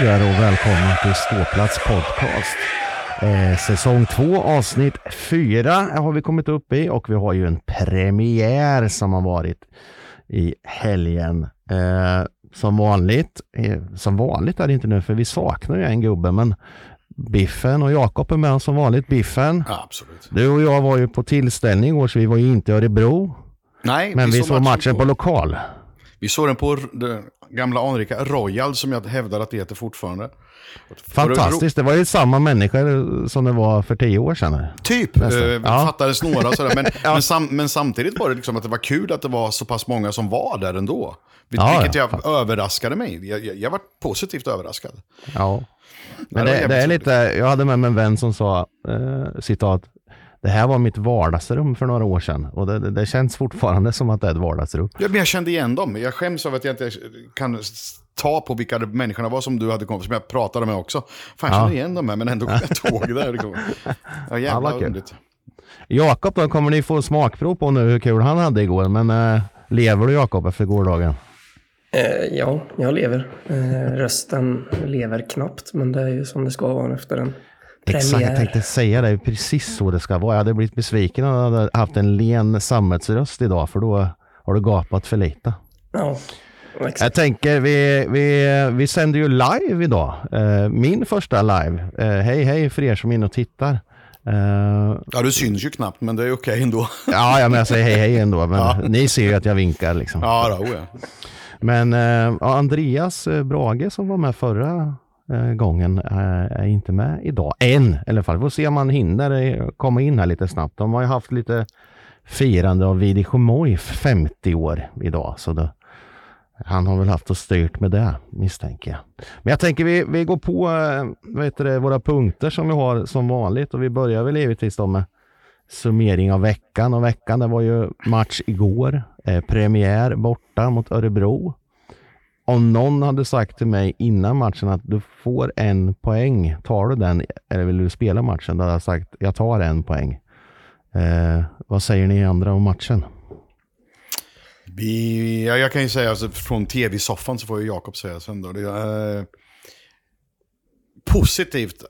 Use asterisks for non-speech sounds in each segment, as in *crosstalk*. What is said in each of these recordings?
dagar och välkomna till Ståplats podcast. Eh, säsong 2 avsnitt 4 har vi kommit upp i och vi har ju en premiär som har varit i helgen. Eh, som vanligt, eh, som vanligt är det inte nu för vi saknar ju en gubbe men Biffen och Jakob är med som vanligt. Biffen, Ja, absolut. du och jag var ju på tillställning igår så vi var ju inte i Örebro. Nej, Men vi, såg matchen på lokal. Vi såg den på gamla anrika Royal som jag hävdar att det heter fortfarande. Fantastiskt, det var ju samma människor som det var för tio år sedan. Typ, Nästan. eh, Ja. fattades några sådär. Men, *laughs* men, sam, men samtidigt var det liksom att det var kul att det var så pass många som var där ändå. Vil- Ja, Vilket ja. jag överraskade mig. Jag, jag, jag var positivt överraskad. Ja. Men det det, det är lite, jag hade med mig en vän som sa, eh, citat, det här var mitt vardagsrum för några år sedan och det, det, det känns fortfarande som att det är ett vardagsrum. Ja, men jag kände igen dem. Jag skäms över att jag inte kan ta på vilka människorna var som du hade kommit, som jag pratade med också. Fan, jag Ja. känner igen dem här, men ändå kommer jag inte *laughs* ihåg det. här, Liksom. Ja, jävla underligt. Jakob då kommer ni få smakprov på nu hur kul han hade igår, men eh, lever du Jakob efter gårdagen? Eh, ja, jag lever. Eh, rösten lever knappt, men det är ju som det ska vara efter en Exakt, jag tänkte säga det, precis så det ska vara. Jag hade blivit besviken om jag hade haft en len sammetsröst idag, för då har du gapat för lite. Ja, exakt. Jag tänker, vi, vi, vi sänder ju live idag. Eh, min första live. Eh, hej hej för er som är inne och tittar. Eh, Ja, du syns ju knappt, men det är okej ändå. *laughs* ja, ja, men jag säger hej hej ändå. Men ni ser ju att jag vinkar liksom. Ja, då, oh ja. Men eh, ja, Andreas Brage som var med förra Eh, gången eh, är inte med idag. Än i alla fall. Vi får se om han hinner eh, komma in här lite snabbt. De har ju haft lite firande av Vidi Chamois 50 år idag. Så då, han har väl haft och styrt med det misstänker jag. Men jag tänker vi, vi går på vad heter det, våra punkter som vi har som vanligt och vi börjar väl givetvis då med summering av veckan och veckan det var ju match igår. Eh, premiär borta mot Örebro. Om någon hade sagt till mig innan matchen att du får en poäng, tar du den eller vill du spela matchen? Då hade jag sagt jag tar en poäng. Eh, vad säger ni andra om matchen? Vi, ja, jag kan ju säga, alltså, från tv-soffan så får ju Jakob säga sen då. Det eh, positivt.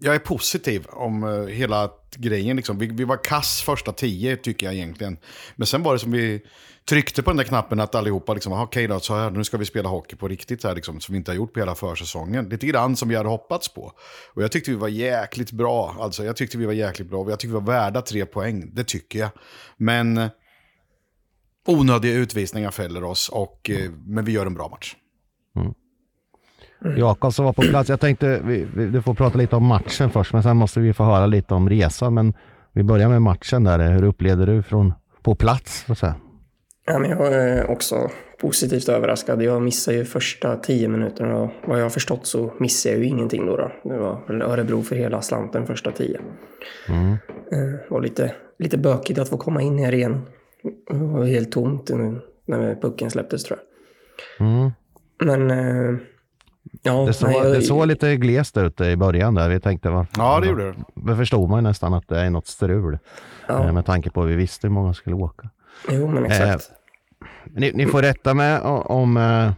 Jag är positiv om eh, hela grejen. Liksom. Vi, vi var kass första tio tycker jag egentligen. Men sen var det som vi tryckte på den där knappen att allihopa, liksom, okej okej då, så här, nu ska vi spela hockey på riktigt här, liksom, som vi inte har gjort på hela försäsongen. Lite grann som vi hade hoppats på. Och jag tyckte vi var jäkligt bra. Alltså, jag tyckte vi var jäkligt bra. Jag tyckte vi var värda tre poäng, det tycker jag. Men onödiga utvisningar fäller oss, och, mm. men vi gör en bra match. Mm. Jakob som var på plats. Jag tänkte vi, vi, du får prata lite om matchen först, men sen måste vi få höra lite om resan. Men vi börjar med matchen där. Hur upplevde du från på plats? Så att säga? Ja, men jag är också positivt överraskad. Jag missade ju första tio minuterna och vad jag har förstått så missade jag ju ingenting då. då. Det var väl Örebro för hela slanten första tio. Mm. Eh, var lite, lite bökigt att få komma in i arenan. Det var helt tomt när pucken släpptes tror jag. Mm. Men eh, ja, Det, såg, nej, jag- det såg lite glest ut i början där. Vi tänkte, vad, Ja, det gjorde det. Det förstod man ju nästan att det är något strul. Ja. Eh, Med tanke på att vi visste hur många skulle åka. Jo, men exakt. Ni, ni får rätta mig om, eh,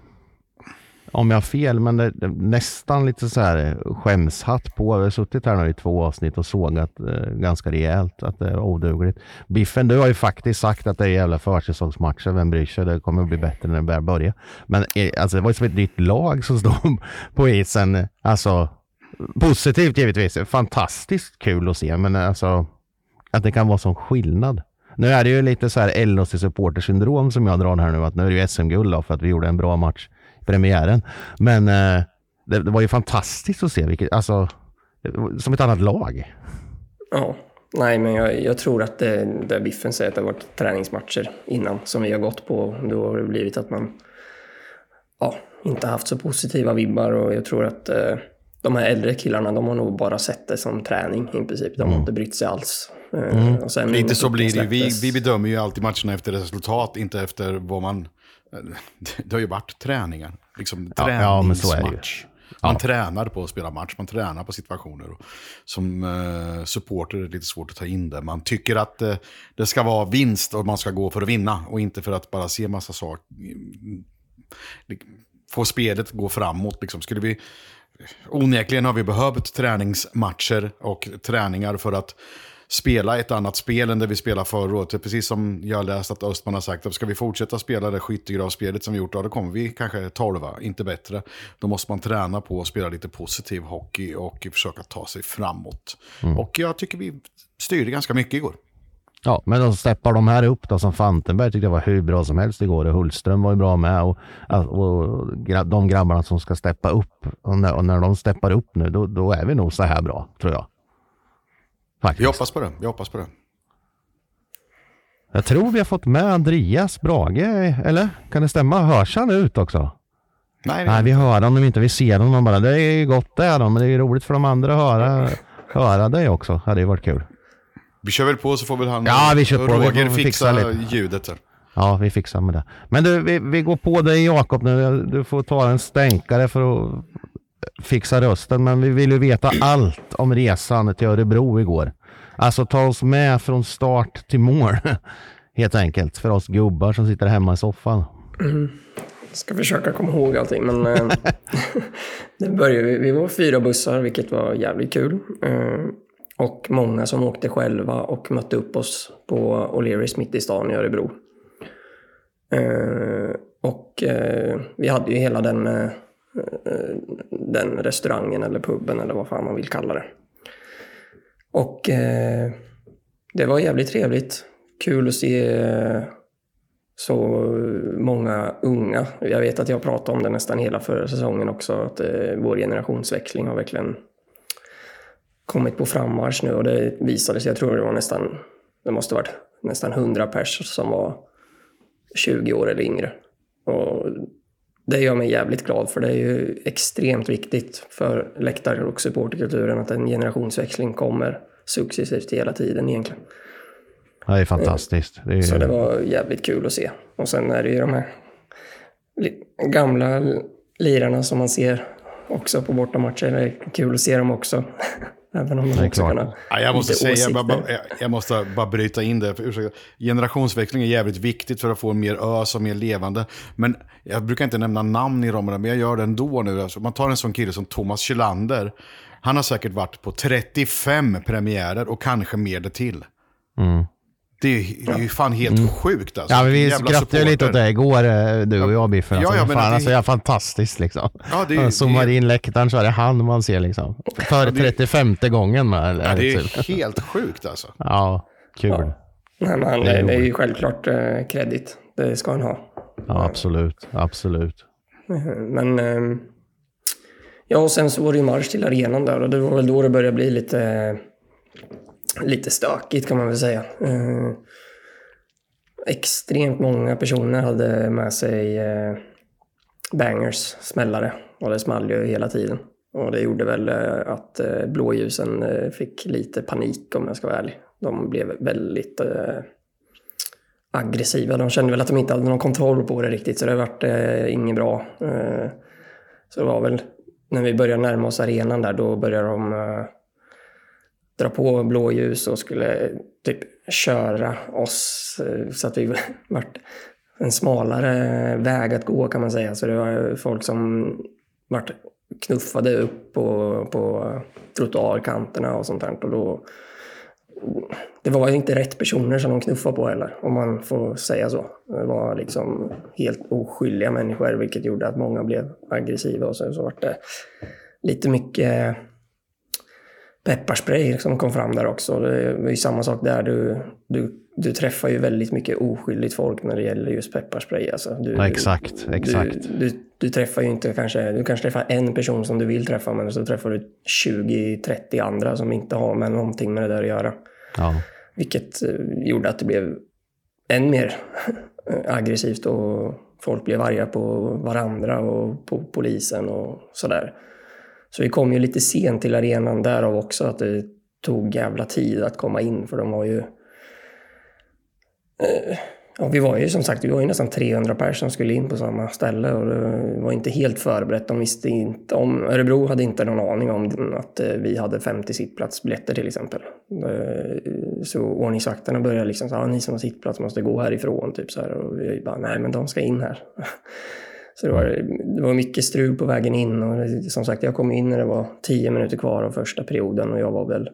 om jag har fel, men det, det, nästan lite så här skämshatt på. Vi har suttit här nu i två avsnitt och sågat eh, ganska rejält att det är odugligt. Biffen, du har ju faktiskt sagt att det är jävla försäsongsmatcher, vem bryr sig? Det kommer att bli bättre när det börjar börja. Men eh, alltså, det var ju som ett nytt lag som stod *laughs* på isen. Alltså, positivt givetvis. Fantastiskt kul att se, men alltså att det kan vara sån skillnad. Nu är det ju lite så här LHC-supportersyndrom som jag drar här nu, att nu är det ju SM-guld för att vi gjorde en bra match i premiären. Men eh, det, det var ju fantastiskt att se, vilket, alltså, som ett annat lag. Ja, nej men jag, jag tror att det, det Biffen säger att det har varit träningsmatcher innan som vi har gått på. Då har det blivit att man ja, inte haft så positiva vibbar och jag tror att eh, de här äldre killarna de har nog bara sett det som träning i princip. De har inte brytt sig alls. Eh, och sen när så blir det ju. Vi, vi bedömer ju alltid matcherna efter resultat, inte efter vad man... *laughs* Det har ju varit träningar. Liksom Ja, ja, men så är det ju. träningsmatch. Man tränar på att spela match, man tränar på situationer. Och som eh, supporter är det lite svårt att ta in det. Man tycker att eh, det ska vara vinst och man ska gå för att vinna och inte för att bara se massa saker. få spelet gå framåt. Liksom. Skulle vi, onekligen har vi behövt träningsmatcher och träningar för att spela ett annat spel än det vi spelade förra året. Precis som jag läst att Östman har sagt, att ska vi fortsätta spela det skyttegravsspelet som vi gjort, då kommer vi kanske tolva, inte bättre. Då måste man träna på att spela lite positiv hockey och försöka ta sig framåt. Mm. Och jag tycker vi styrde ganska mycket igår. Ja, men då steppar de här upp då som Fantenberg tyckte jag var hur bra som helst igår och Hultström var ju bra med och, och de grabbarna som ska steppa upp och när, och när de steppar upp nu då, då är vi nog så här bra tror jag. Faktiskt. Vi hoppas på det. Vi hoppas på det. Jag tror vi har fått med Andreas Brage, eller? Kan det stämma? Hörs han ut också? Nej, nej, vi hör honom inte. Vi ser honom bara. Det är gott det är men det är roligt för de andra att höra, höra dig också. Det hade ju varit kul. Vi kör väl på så får väl han ja, vi kör på. Roger vi fixa, fixa ljudet. Här. Ja, vi fixar med det. Men du, vi, vi går på dig Jakob nu. Du får ta en stänkare för att fixa rösten, men vi vill ju veta allt om resan till Örebro igår. Alltså ta oss med från start till mål, *laughs* helt enkelt, för oss gubbar som sitter hemma i soffan. Mm. Ska försöka komma ihåg allting, men eh, *laughs* det började, vi var fyra bussar, vilket var jävligt kul. Eh, och många som åkte själva och mötte upp oss på O'Learys mitt i stan i Örebro. Eh, och vi hade ju hela den Eh, den restaurangen eller puben eller vad fan man vill kalla det. Och eh, det var jävligt trevligt. Kul att se eh, så många unga. Jag vet att jag pratade om det nästan hela förra säsongen också, att eh, vår generationsväxling har verkligen kommit på frammarsch nu och det visade sig, jag tror det var nästan, det måste varit nästan 100 pers som var 20 år eller yngre. Och det gör mig jävligt glad för det är ju extremt viktigt för läktare och supporterkulturen att en generationsväxling kommer successivt hela tiden egentligen. det är fantastiskt. Det är... Så det var jävligt kul att se. Och sen är det ju de här gamla lirarna som man ser också på bortamatcher. Det är kul att se dem också. *laughs* Även om de också kan ha ja, jag måste säga, jag, bara, jag, måste bara bryta in det. Generationsväxling är jävligt viktigt för att få mer ös och mer levande. Men jag brukar inte nämna namn i dem, men jag gör det ändå nu. Alltså, man tar en sån kille som Thomas Kjellander. Han har säkert varit på 35 premiärer och kanske mer det till. Mm. Det är, det är ju fan helt mm. sjukt alltså. Ja, men vi skrattade ju lite åt det igår, eh, du och jag Biffen. Alltså, ja, ja, men fan, det... alltså, är fantastiskt liksom. Ja, det, Zoomar in läktaren så är det han man ser liksom. För ja, det... 35 gången med. Ja, det är helt sjukt alltså. Ja, kul. Ja. Nej, men det, det är ju självklart eh, kredit. Det ska han ha. Ja, absolut. Absolut. Men... Eh, ja, och sen så var det ju marsch till arenan där och det var väl då det började bli lite lite stökigt kan man väl säga. Eh, extremt många personer hade med sig eh, bangers, smällare. Och det small ju hela tiden. Och det gjorde väl eh, att eh, blåljusen eh, fick lite panik om jag ska vara ärlig. De blev väldigt eh, aggressiva. De kände väl att de inte hade någon kontroll på det riktigt så det vart eh, inget bra. Eh, så det var väl när vi började närma oss arenan där då började de eh, dra på blåljus och skulle typ köra oss eh, så att vi *laughs* vart en smalare väg att gå kan man säga. Så det var folk som vart knuffade upp på, på trottoarkanterna och sånt där. Och då, det var ju inte rätt personer som de knuffade på heller, om man får säga så. Det var liksom helt oskyldiga människor, vilket gjorde att många blev aggressiva och sen så vart det lite mycket pepparspray som kom fram där också. Det var ju samma sak där. Du, du, du träffar ju väldigt mycket oskyldigt folk när det gäller just pepparspray. Alltså, du, ja, exakt, exakt. Du, du, du, träffar ju inte kanske, du kanske träffar en person som du vill träffa men så träffar du 20-30 andra som inte har med någonting med det där att göra. Ja. Vilket eh, gjorde att det blev än mer *laughs* aggressivt och folk blev arga på varandra och på polisen och sådär. Så vi kom ju lite sent till arenan därav också att det tog jävla tid att komma in för de var ju... Eh, ja, vi var ju som sagt vi var ju nästan 300 personer som skulle in på samma ställe och det var inte helt förberett. De visste inte om... Örebro hade inte någon aning om att eh, vi hade 50 sittplatsbiljetter till exempel. Eh, så ordningsvakterna började liksom säga ah, ni som har sittplats måste gå härifrån. Typ så här. Och vi bara, nej men de ska in här. Så det var, det var mycket strul på vägen in. Och som sagt, jag kom in när det var tio minuter kvar av första perioden och jag var väl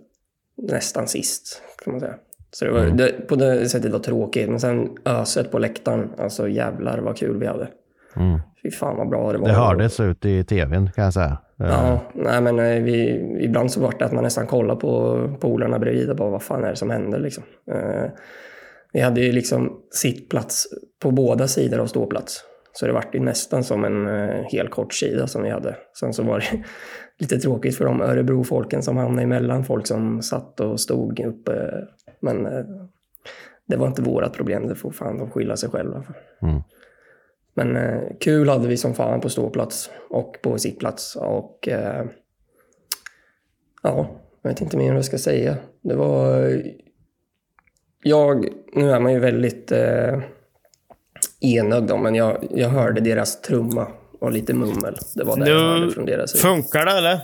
nästan sist, kan man säga. Så det var, det, på det sättet var tråkigt. Men sen öset på läktaren, alltså jävlar vad kul vi hade. Mm. Fy fan vad bra det var. Det hördes ut i tvn kan jag säga. Eh, Ja, nej men eh, vi, ibland så var det att man nästan kollade på polarna bredvid och bara vad fan är det som händer liksom. Eh, vi hade ju liksom sittplats på båda sidor av ståplats. Så det vart ju nästan som en eh, hel kort sida som vi hade. Sen så var det *laughs* lite tråkigt för de Örebro-folken som hamnade emellan folk som satt och stod uppe. Men eh, det var inte vårat problem, det får fan de skylla sig själva för. Mm. Men eh, kul hade vi som fan på ståplats och på sittplats. Och ja, jag vet inte mer vad jag ska säga. Det var... Jag, nu är man ju väldigt enögd då, men jag, jag hörde deras trumma och lite mummel. Det var det jag hörde från deras sida. Funkar det eller?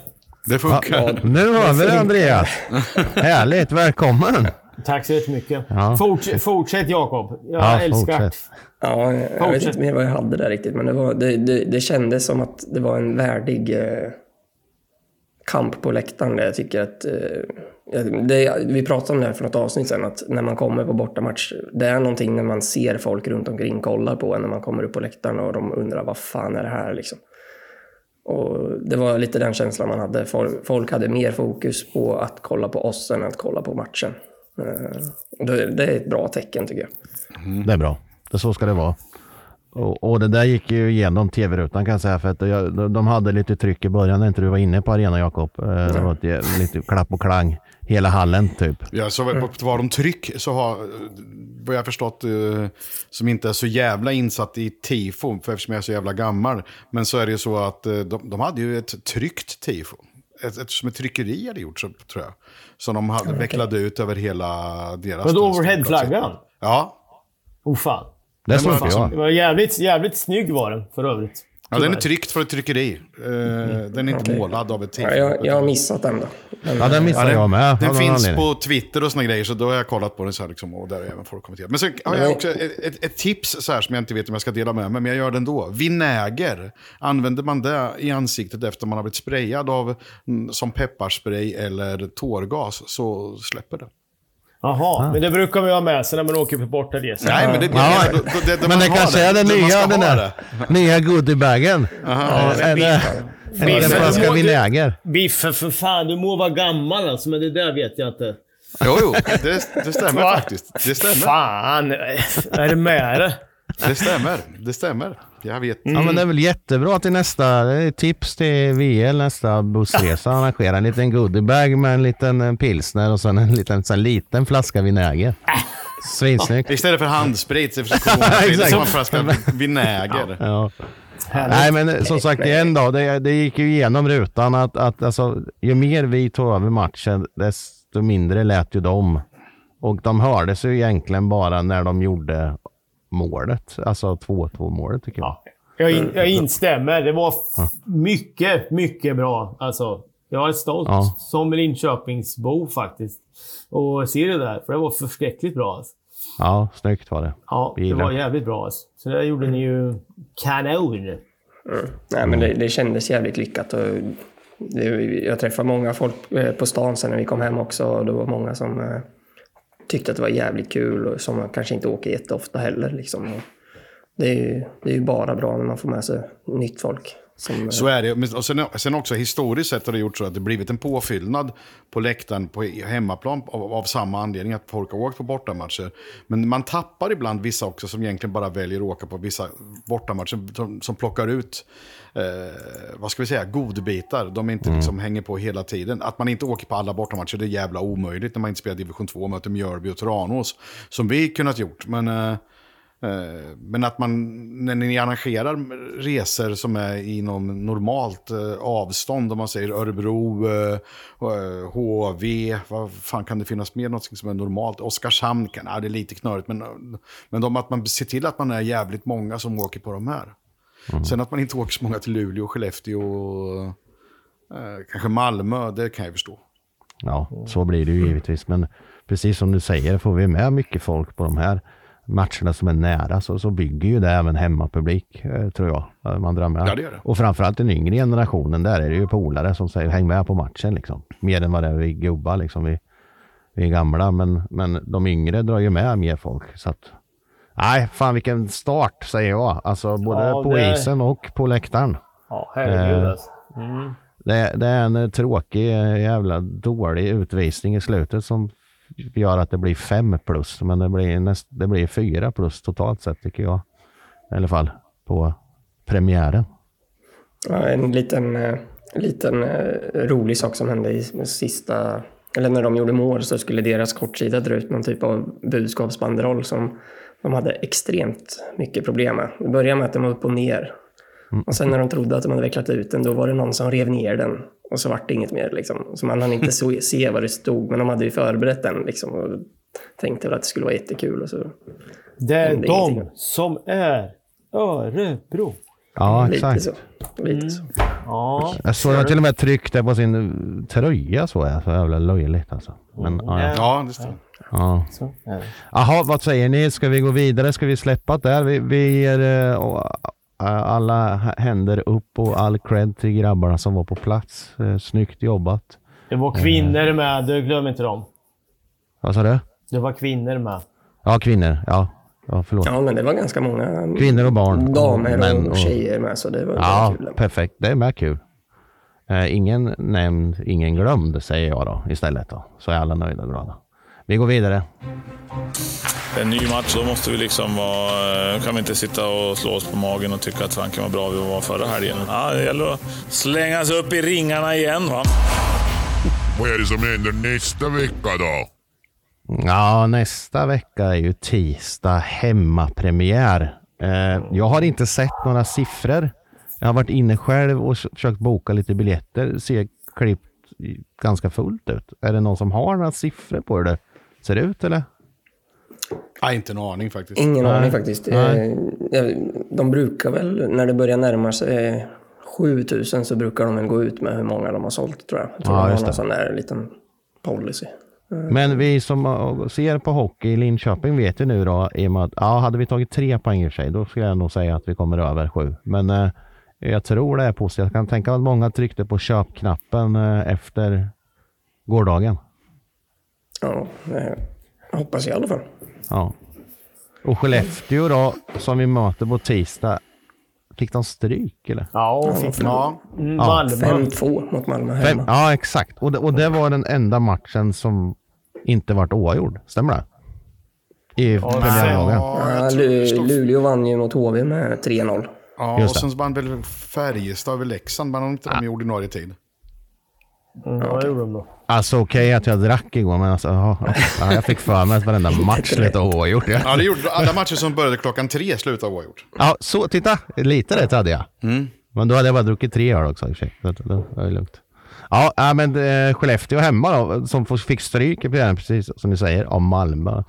Det funkar. Ja, Nu hör vi det Andreas. *laughs* Härligt, välkommen. Tack så jättemycket. Ja. Forts fortsätt Jakob. Jag Ja, älskar fortsätt. Ja, jag vet Fortsätt. inte mer vad jag hade där riktigt, men det, var, det, det, det kändes som att det var en värdig eh, kamp på läktaren. Där jag tycker att, eh, det, vi pratade om det här för något avsnitt sen, att när man kommer på bortamatch, det är någonting när man ser folk runt omkring kollar på en när man kommer upp på läktaren och de undrar vad fan är det här liksom. Och det var lite den känslan man hade. Folk, hade mer fokus på att kolla på oss än att kolla på matchen. Eh, det, det är ett bra tecken tycker jag. Det är bra. Det så ska det vara. Och, och det där gick ju igenom tv-rutan kan jag säga. För att jag, de- de hade lite tryck i början när inte du var inne på arenan Jakob. Eh, Det var ett, lite klapp och klang. Hela hallen typ. Ja, så på tal om tryck så har, vad jag har förstått, eh, som inte är så jävla insatt i tifo, för eftersom jag är så jävla gammal, men så är det ju så att eh, de, de hade ju ett tryckt tifo. Ett, ett, som ett tryckeri hade gjort, så, tror jag. Som de hade vecklade ut över hela deras... Vadå, overheadflaggan? Ja. Oh fan. Det var inte jag. Var jävligt, jävligt snygg var den för övrigt. ja, den är tryckt för ett tryckeri. Eh, Den är inte målad av ett tifo. Ja, jag, jag har missat den då. Men, Ja, den missade jag med. Den någon finns anledning. på Twitter och såna grejer, så då har jag kollat på den så här liksom, och där har även folk kommenterat. Men sen har jag också ett, ett, ett tips så här som jag inte vet om jag ska dela med mig, men jag gör det ändå. Vinäger, använder man det i ansiktet efter man har blivit sprayad av, mm, som pepparspray eller tårgas så släpper det. Jaha, men det brukar man ju ha med sig när man åker på bortaresa. Nej, men det, Ja, det, det, det, det Men det kanske är den nya, den där det. nya goodiebagen. ja, Är det är det en Biffen. flaska vinäger? Biffe, för fan. Du må vara gammal alltså, men det där vet jag inte. Jo, jo, det, det stämmer faktiskt. Det stämmer. Fan! Är det med det? Det stämmer. Det stämmer. Jag vet. Ja men det är väl jättebra till nästa, tips till VL nästa bussresa. Arrangera en liten goodiebag med en liten eh, pilsner och sen en liten, så en liten flaska vinäger. Svinsnyggt. Istället för handsprit så försöker *laughs* man en flaska vinäger. Ja. Nej men eh, som sagt igen då, det, det gick ju igenom rutan att, att alltså, ju mer vi tog över matchen desto mindre lät ju de. Och de hördes ju egentligen bara när de gjorde målet, alltså 2-2 målet tycker jag. Ja. Jag, in, jag instämmer. Det var mycket, mycket bra. Alltså, jag är stolt Ja. som Linköpingsbo faktiskt. Och se det där, för det var förskräckligt bra. Alltså. Ja, snyggt var det. Ja, det var jävligt bra. Alltså. Så det gjorde ni ju kanon. Mm. Nej, men det, det kändes jävligt lyckat. Och det, jag träffade många folk eh, på stan sen när vi kom hem också. Och det var många som eh, tyckte att det var jävligt kul och som man kanske inte åker jätteofta heller. Liksom. Det, är ju, det är ju bara bra när man får med sig nytt folk. Som, eh, Så är det. Men- Och sen, sen också historiskt sett har det gjort så att det blivit en påfyllnad på läktaren på hemmaplan av, av samma anledning att folk har åkt på bortamatcher. Men man tappar ibland vissa också som egentligen bara väljer att åka på vissa bortamatcher som, som plockar ut eh, vad ska vi säga, godbitar. De inte liksom hänger på hela tiden. Att man inte åker på alla bortamatcher det är jävla omöjligt när man inte spelar division 2 och möter Mjölby och Tranås. Som vi kunnat gjort. Men Eh, Men att man, när ni arrangerar resor som är inom normalt eh, avstånd, om man säger Örebro, eh, eh, HV, vad fan kan det finnas mer något som är normalt? Oskarshamn, kan, ja, det är lite knörigt, men, men de, att man ser till att man är jävligt många som åker på de här. Sen att man inte åker så många till Luleå, Skellefteå och eh, kanske Malmö, det kan jag förstå. Ja, så blir det ju givetvis. Men precis som du säger, får vi med mycket folk på de här, matcherna som är nära så, så bygger ju det även hemmapublik, eh, tror jag. eh, Man drar med. Ja, det gör det. Och framförallt den yngre generationen, där är det ju polare som säger häng med på matchen liksom. Mer än vad det är vi gubbar liksom. Vi, vi är gamla, men, men de yngre drar ju med mer folk. Så att, nej, fan vilken start säger jag. Alltså både Ja, på det- isen och på läktaren. Ja, herregud Eh, alltså. Mm. Det, det är en tråkig, jävla dålig utvisning i slutet som gör att det blir fem plus. Men det blir, näst, det blir fyra plus totalt sett tycker jag. I alla fall på premiären. Ja, en liten, eh, liten eh, rolig sak som hände i sista... Eller när de gjorde mål så skulle deras kortsida dra ut någon typ av budskapsbanderoll som de hade extremt mycket problem med. Det började med att den var upp och ner. Och sen när de trodde att de hade vecklat ut den, då var det någon som rev ner den. Och så vart det inget mer. Liksom. Så man hann inte *laughs* se vad det stod, men de hade ju förberett den. Liksom, och tänkte väl att det skulle vara jättekul. Och så. Det är de ingenting. som är Örebro. Ja, Lite exakt. så. Lite så. Ja. Jag såg att till och med tryckte på sin tröja så. är Så jävla löjligt alltså. Men, ja, ja. Ja, det stämmer. ja. Är. Jaha, vad säger ni? Ska vi gå vidare? Ska vi släppa det där? Vi, vi och, eh, alla h- händer upp och all cred till grabbarna som var på plats. Eh, Snyggt jobbat. Det var kvinnor med. Du glöm inte dem. Vad sa du? Det var kvinnor med. Ja, kvinnor. Ja, ja förlåt. Ja, men det var ganska många Kvinnor och barn. damer män och, tjejer med, så det var, det var Ja, kul. perfekt. Det är med kul. Eh, ingen nämnd, ingen glömd säger jag då istället. Då. Så är alla nöjda och glada. Vi går vidare. En ny match, då måste vi liksom vara, kan vi inte sitta och slå oss på magen och tycka att fanken var bra vi var förra helgen. Ja, det gäller att slänga sig upp i ringarna igen. Va? Vad är det som händer nästa vecka då? Ja, nästa vecka är ju tisdag hemmapremiär. Eh, jag har inte sett några siffror. Jag har varit inne själv och försökt boka lite biljetter. Ser klippt ganska fullt ut. Är det någon som har några siffror på det ser ut eller? Nej, inte en aning faktiskt. Ingen Nej. aning faktiskt. Nej. Eh, De brukar väl, när det börjar närma sig 7000 så brukar de väl gå ut med hur många de har sålt tror jag. Jag tror Ja, de har någon det. sån där liten policy. Men vi som ser på hockey i Linköping vet ju nu då, i och med att ja, hade vi tagit tre poäng i sig, då skulle jag nog säga att vi kommer över sju. Men eh, jag tror det är positivt. Jag kan tänka mig att många tryckte på köpknappen eh, efter gårdagen. Ja, jag hoppas i alla fall. Ja. Och Skellefteå då, som vi möter på tisdag, fick de stryk eller? Ja, Ja, fick Ja, mm, Ja, Malmö. 5-2 mot Malmö Fem, hemma. ja, exakt. Och det, och det var den enda matchen som inte vart oavgjord. Stämmer det? I ja, Ja, jag Lu- stod- Luleå vann ju mot HV med 3-0. ja Just och det. sen vann väl Färjestad över Leksand, vann de inte de i ordinarie tid? Mm, ja, det gjorde de då. Alltså okej att jag drack igår, men alltså, ja, ja, jag fick för mig att varenda match slutade oavgjort. Ja. Det gjorde alla matcher som började klockan tre slutade oavgjort. ja, så titta. Lite rätt hade jag. Mm. Men då hade jag bara druckit tre öl också i och för sig. Då var det lugnt. Ja, ja, men eh, Skellefteå hemma då, som fick stryk i premiären, precis som ni säger, av Malmö.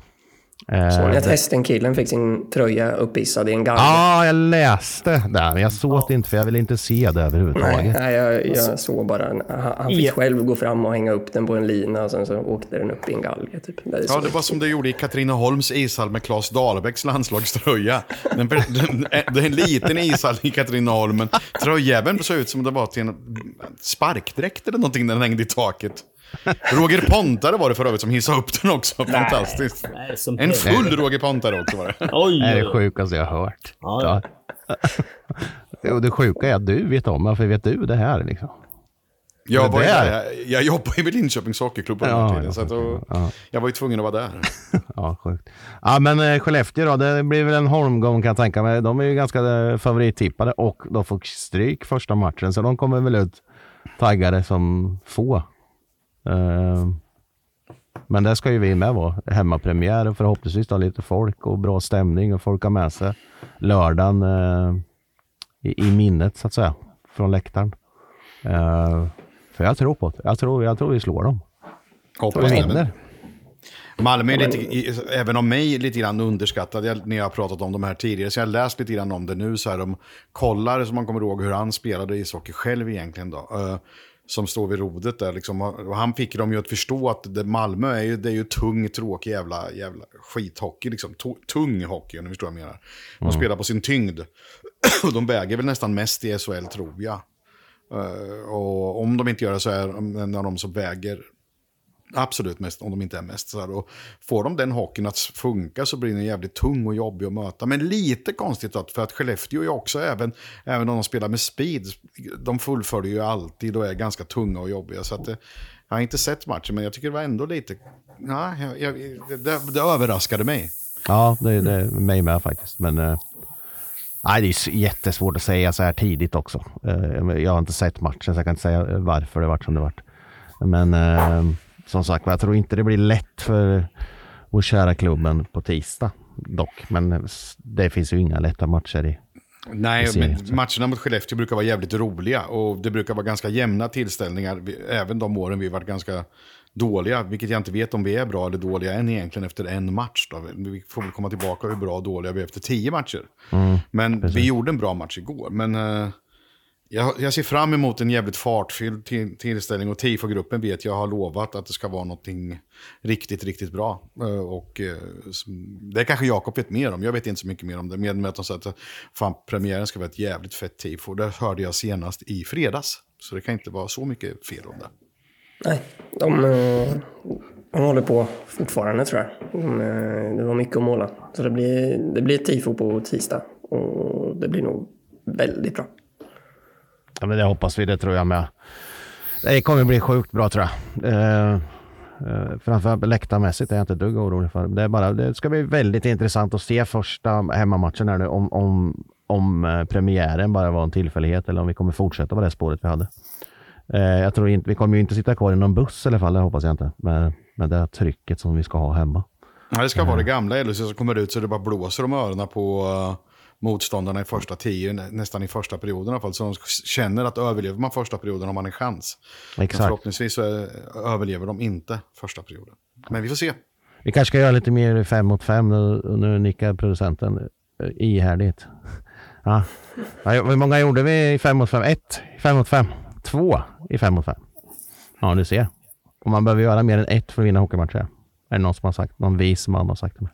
Eh, Såg ni att hästen-killen fick sin tröja uppissad i en galge? Ja, jag läste det, men jag såg det inte för jag ville inte se det Nej, överhuvudtaget. nej jag, jag såg bara, han, han fick Ja. själv gå fram och hänga upp den på en lina och sen så åkte den upp i en galge. Typ. Det Ja, det var som det gjorde i Katrineholms ishall med Claes Dahlbäcks landslagströja. Den, den, det är en liten ishall i Katrineholm, men tröjjäveln såg ut som det var till en sparkdräkt eller någonting när den hängde i taket. Roger Pontare var det för övrigt som hissade upp den också. Fantastiskt. Nej, En full Roger Pontare också var det. Oj, Det är det sjukaste jag har hört. Ja, Ja. Det sjuka är att du vet om varför vet du det här liksom? Jag, var där. jag, jag jobbade ju vid Linköpings Hockeyklubb på den Ja, här tiden, så då, ja. jag var ju tvungen att vara där. *laughs* Ja, sjukt. Ja, men eh, Skellefteå då, det blir väl en holmgång kan jag tänka mig. De är ju ganska eh, favorittippade och de får stryk första matchen, så de kommer väl ut taggade som få. Eh, men det ska ju vi med vara. Hemmapremiär och förhoppningsvis då lite folk och bra stämning och folk har med sig lördagen eh, i, i minnet så att säga, från läktaren. Eh, för jag tror på det. Jag tror, jag tror vi slår dem. Hoppas det. Malmö är lite, även om mig, lite grann underskattad jag, när jag har pratat om de här tidigare. Så jag har läst lite grann om det nu. Så här, de kollar, som man kommer ihåg, hur han spelade ishockey själv egentligen. Då. Som står vid rodret där. Liksom. Han fick dem ju att förstå att det, Malmö är ju, det är ju tung, tråkig jävla, jävla skithockey. Liksom. Tung hockey, om ni förstår vad jag menar. De spelar på sin tyngd. *clears throat* de väger väl nästan mest i SHL, tror jag. Eh, och om de inte gör det så är en av de som väger absolut mest, om de inte är mest. Så här, och får de den hockeyn att funka så blir den jävligt tung och jobbig att möta. Men lite konstigt att, för att Skellefteå är också, även, även om de spelar med speed, de fullföljer ju alltid och är ganska tunga och jobbiga. Så att det, jag har inte sett matchen, men jag tycker det var ändå lite... Ja, jag, jag, det, det överraskade mig. Ja, det, det är mig med faktiskt. Men eh, nej, det är jättesvårt att säga så här tidigt också. Eh, jag har inte sett matchen så jag kan inte säga varför det vart som det vart. Men eh, som sagt jag tror inte det blir lätt för vår kära klubben på tisdag dock. Men det finns ju inga lätta matcher i. Nej, men matcherna mot Skellefteå brukar vara jävligt roliga och det brukar vara ganska jämna tillställningar. Även de åren vi varit ganska dåliga, vilket jag inte vet om vi är bra eller dåliga än egentligen efter en match. Då. Vi får väl komma tillbaka hur bra och dåliga vi är efter tio matcher. men vi gjorde en bra match igår. Men eh, jag, jag ser fram emot en jävligt fartfylld till, tillställning och TIFO-gruppen vet jag har lovat att det ska vara någonting riktigt, riktigt bra. Eh, och eh, det kanske Jakob vet mer om. Jag vet inte så mycket mer om det. Med att de säger att fan, premiären ska vara ett jävligt fett TIFO. Det hörde jag senast i fredags. Så det kan inte vara så mycket fel om det. Nej, de, eh, de håller på fortfarande tror jag. De, det var mycket att måla. Så det blir, det blir ett tifo på tisdag. Och det blir nog väldigt bra. Ja, men det hoppas vi, det tror jag med. Det kommer bli sjukt bra tror jag. Eh, eh, framförallt läktarmässigt är jag inte ett dugg orolig för. Det, är bara, det ska bli väldigt intressant att se första hemmamatchen här nu. Om, om, om eh, premiären bara var en tillfällighet eller om vi kommer fortsätta på det spåret vi hade. Eh, jag tror inte, vi kommer ju inte sitta kvar i någon buss i alla fall, det hoppas jag inte. Med, med det trycket som vi ska ha hemma. Ja, det ska vara det gamla LHC som kommer ut så det bara blåser om öronen på uh, motståndarna i första tio, nä- nästan i första perioden i alla fall. Så de känner att överlever man första perioden har man en chans. Men Exakt. förhoppningsvis så är, överlever de inte första perioden. Men vi får se. Vi kanske ska göra lite mer fem mot fem nu, nu nickar producenten eh, ihärdigt. Ja, Hur många gjorde vi i fem mot fem? Ett i fem mot fem. Två i fem mot fem. Ja, du ser. Och man behöver göra mer än ett för att vinna hockeymatcher. Är det någon som har sagt? Någon vis man har sagt det med.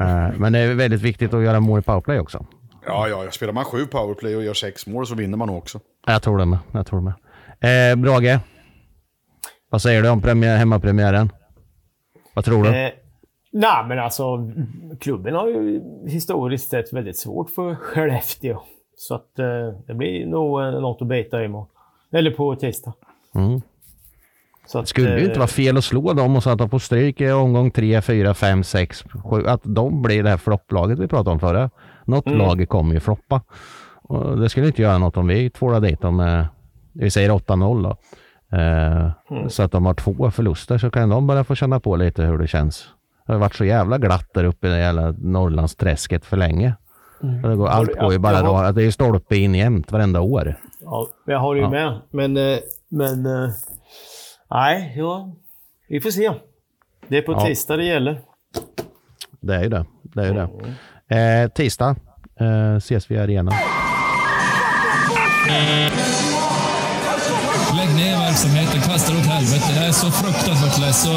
Eh, Men det är väldigt viktigt att göra mål i powerplay också. Ja, ja, spelar man sju powerplay och gör sex mål så vinner man också. Jag tror det med. Jag tror det med. Eh, Brage. Vad säger du om premiär, hemmapremiären? Vad tror du? Eh, nej, men alltså klubben har ju historiskt sett väldigt svårt för Skellefteå. Så att eh, det blir nog eh, något att bita imorgon. Eller på tisdag. Mm. Så att, Det skulle ju eh, inte vara fel att slå dem och så att de får stryk i omgång 3, 4, 5, 6, 7. Att de blir det här flopplaget vi pratade om förra. Något Mm. lag kommer ju floppa. Och det skulle inte göra något om vi tvålar dit dem med, vi säger 8-0 då. Eh, Mm. Så att de har två förluster så kan de bara få känna på lite hur det känns. Det har varit så jävla glatt där uppe i det jävla Norrlandsträsket för länge. Mm. Det går, allt går ju bara då, har- att det är stolpe in jämt varenda år. Ja, jag har ju Ja. med. Men, eh, men... Nej, ja, vi får se. Det är på Ja. tisdag det gäller. Det är ju det. det, är ju det. Eh, tisdag eh, ses vi i arenan. Lägg ner verksamheten, kasta det åt helvete. Jag är så fruktansvärt less. Så,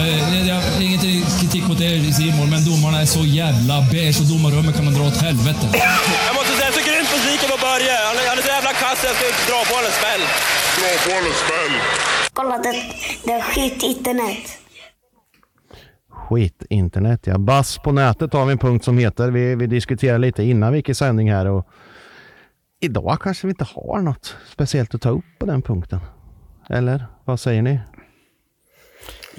eh, jag inget kritik mot er Simon, men domarna är så jävla beige och domarrummet kan man dra åt helvete. Börje. Han är, han är så jävla kass, jag ska dra på honom smäll. Dra på en smäll. Kolla, det, det är skit internet. Skit internet ja. Bass på nätet har vi en punkt som heter. Vi, vi diskuterade lite innan vi gick i sändning här och idag kanske vi inte har något speciellt att ta upp på den punkten. Eller vad säger ni?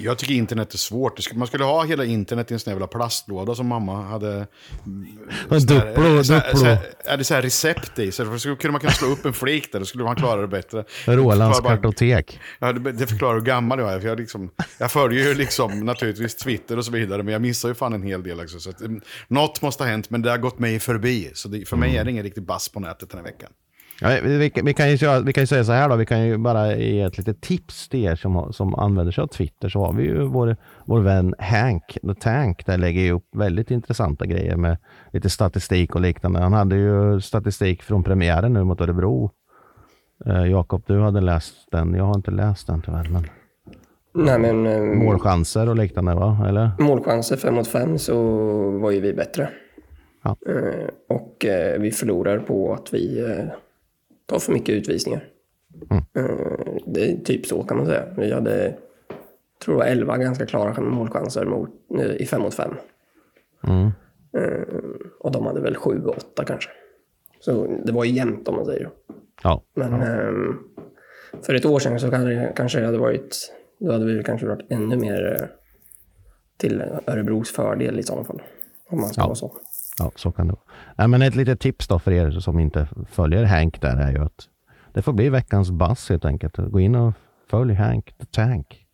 Jag tycker internet är svårt. Man skulle ha hela internet i en sån jävla plastlåda som mamma hade. En Duplo, Duplo. Ja, det är så här recept i. Så skulle man kunna slå upp en flik där, då skulle man klara det bättre. Rolands kartotek. Ja, det, förklarar hur gammal jag är. För jag, liksom, jag följer ju liksom naturligtvis Twitter och så vidare, men jag missar ju fan en hel del. Också, så att, mm, något måste ha hänt, men det har gått mig förbi. Så det, för mig är det ingen riktig bass på nätet den här veckan. Ja, vi, vi, kan ju, vi kan ju säga så här då, vi kan ju bara ge ett litet tips till er som, som använder sig av Twitter. Så har vi ju vår, vår vän Hank, The Tank, där lägger ju upp väldigt intressanta grejer med lite statistik och liknande. Han hade ju statistik från premiären nu mot Örebro Eh, Jakob, du hade läst den. Jag har inte läst den tyvärr. Men... Nej, men, eh, Målchanser och liknande va? Eller? Målchanser fem mot fem så var ju vi bättre. Ja. Eh, och eh, vi förlorar på att vi tar för mycket utvisningar. Mm. Eh, det är typ så kan man säga. Vi hade, tror jag, 11 ganska klara målchanser mot, eh, i fem mot fem. Mm. Eh, och de hade väl sju, åtta kanske. Så det var ju jämnt om man säger. Ja. Men ehm, för ett år sedan så kanske det, hade varit, då hade vi kanske varit ännu mer till Örebros fördel i sådana fall. Om man ska Ja. vara så. Ja, så kan det vara. Nej, men ett litet tips då för er som inte följer Hank där är ju att det får bli veckans bass helt enkelt. Gå in och följ Hank the Tank.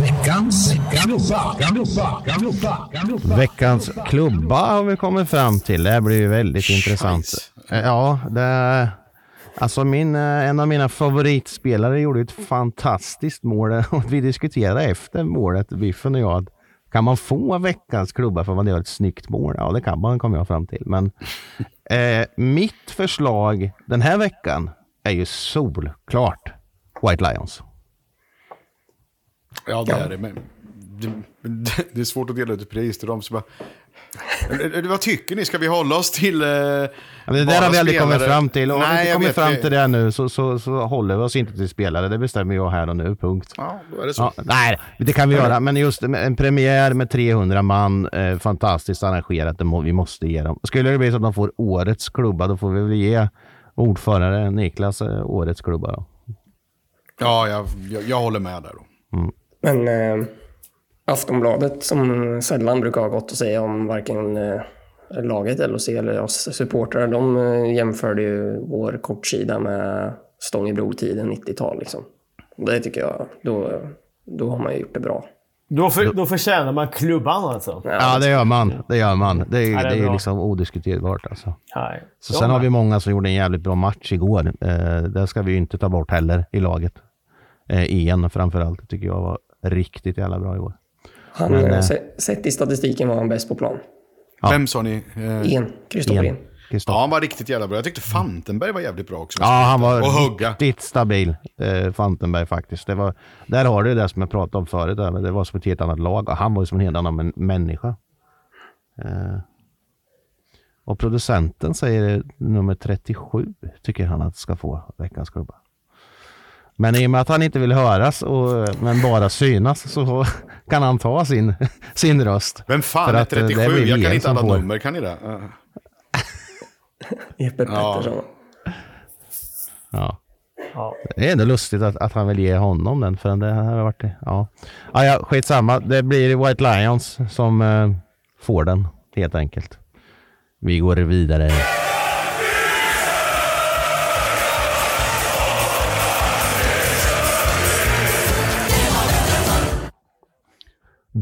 Veckans klubba, klubba, klubba, klubba. Veckans klubba har vi kommit fram till. Det här blir ju väldigt intressant. Eh, Ja, det, alltså min, eh, en av mina favoritspelare gjorde ett fantastiskt mål *laughs* och vi diskuterade efter målet, Biffen och jag, kan man få veckans klubba för att man gör ett snyggt mål? Ja, det kan man, kom jag fram till. Men *laughs* eh, mitt förslag den här veckan är ju solklart White Lions. Ja, det är det. Men det, det är svårt att dela ut pris till dem. Så bara, vad tycker ni? Ska vi hålla oss till eh, det där har vi aldrig kommit fram till. Och om vi Nej, inte kommer fram till det nu så, så, så håller vi oss inte till spelare. Det bestämmer jag här och nu, punkt. Ja, då är det så. Ja, nej, det kan vi göra. Men just en premiär med 300 man, eh, fantastiskt arrangerat. Det må, vi måste ge dem. Skulle det bli så att de får årets klubba, då får vi väl ge ordförande Niklas eh, årets klubba. Då. Ja, jag, jag, jag håller med där. Då. Men eh, Aftonbladet, som sällan brukar ha gått att säga om varken eh, laget, LHC eller oss supportrar, de eh, jämförde ju vår kortsida med Stångebro-tiden 90-tal. Liksom. Det tycker jag, då, då har man ju gjort det bra. Då, för, då förtjänar man klubban alltså. Ja, det gör man. Det gör man. Det är, Ja, det är det är liksom odiskuterbart. Alltså. Nej. Så sen har vi många som gjorde en jävligt bra match igår. Eh, det ska vi ju inte ta bort heller i laget. Eh, en framförallt tycker jag var riktigt jävla bra igår. Han, Men, eh, se- sett i statistiken var han bäst på plan. Ja. Vem sa ni? Eh, En, Kristoffer En. Ja, han var riktigt jävla bra. Jag tyckte Fantenberg var jävligt bra också. Ja, han var Och hugga. riktigt stabil, eh, Fantenberg faktiskt. Det var, där har du det som jag pratade om förut, där, men det var som ett helt annat lag och han var ju som en helt annan män- människa. Eh, och producenten säger nummer 37 tycker han att ska få veckans klubba. Men i och med att han inte vill höras och, men bara synas så kan han ta sin, sin röst. Vem fan För är att, eh, det 37? blir Jag kan inte alla får. nummer, kan ni det? Ja. Jeppe. Pettersson. Ja. Ja. Det är ändå lustigt att, att han vill ge honom den, för det har varit det. Ja, ja, ja skitsamma. Det blir White Lions som eh, får den, helt enkelt. Vi går vidare.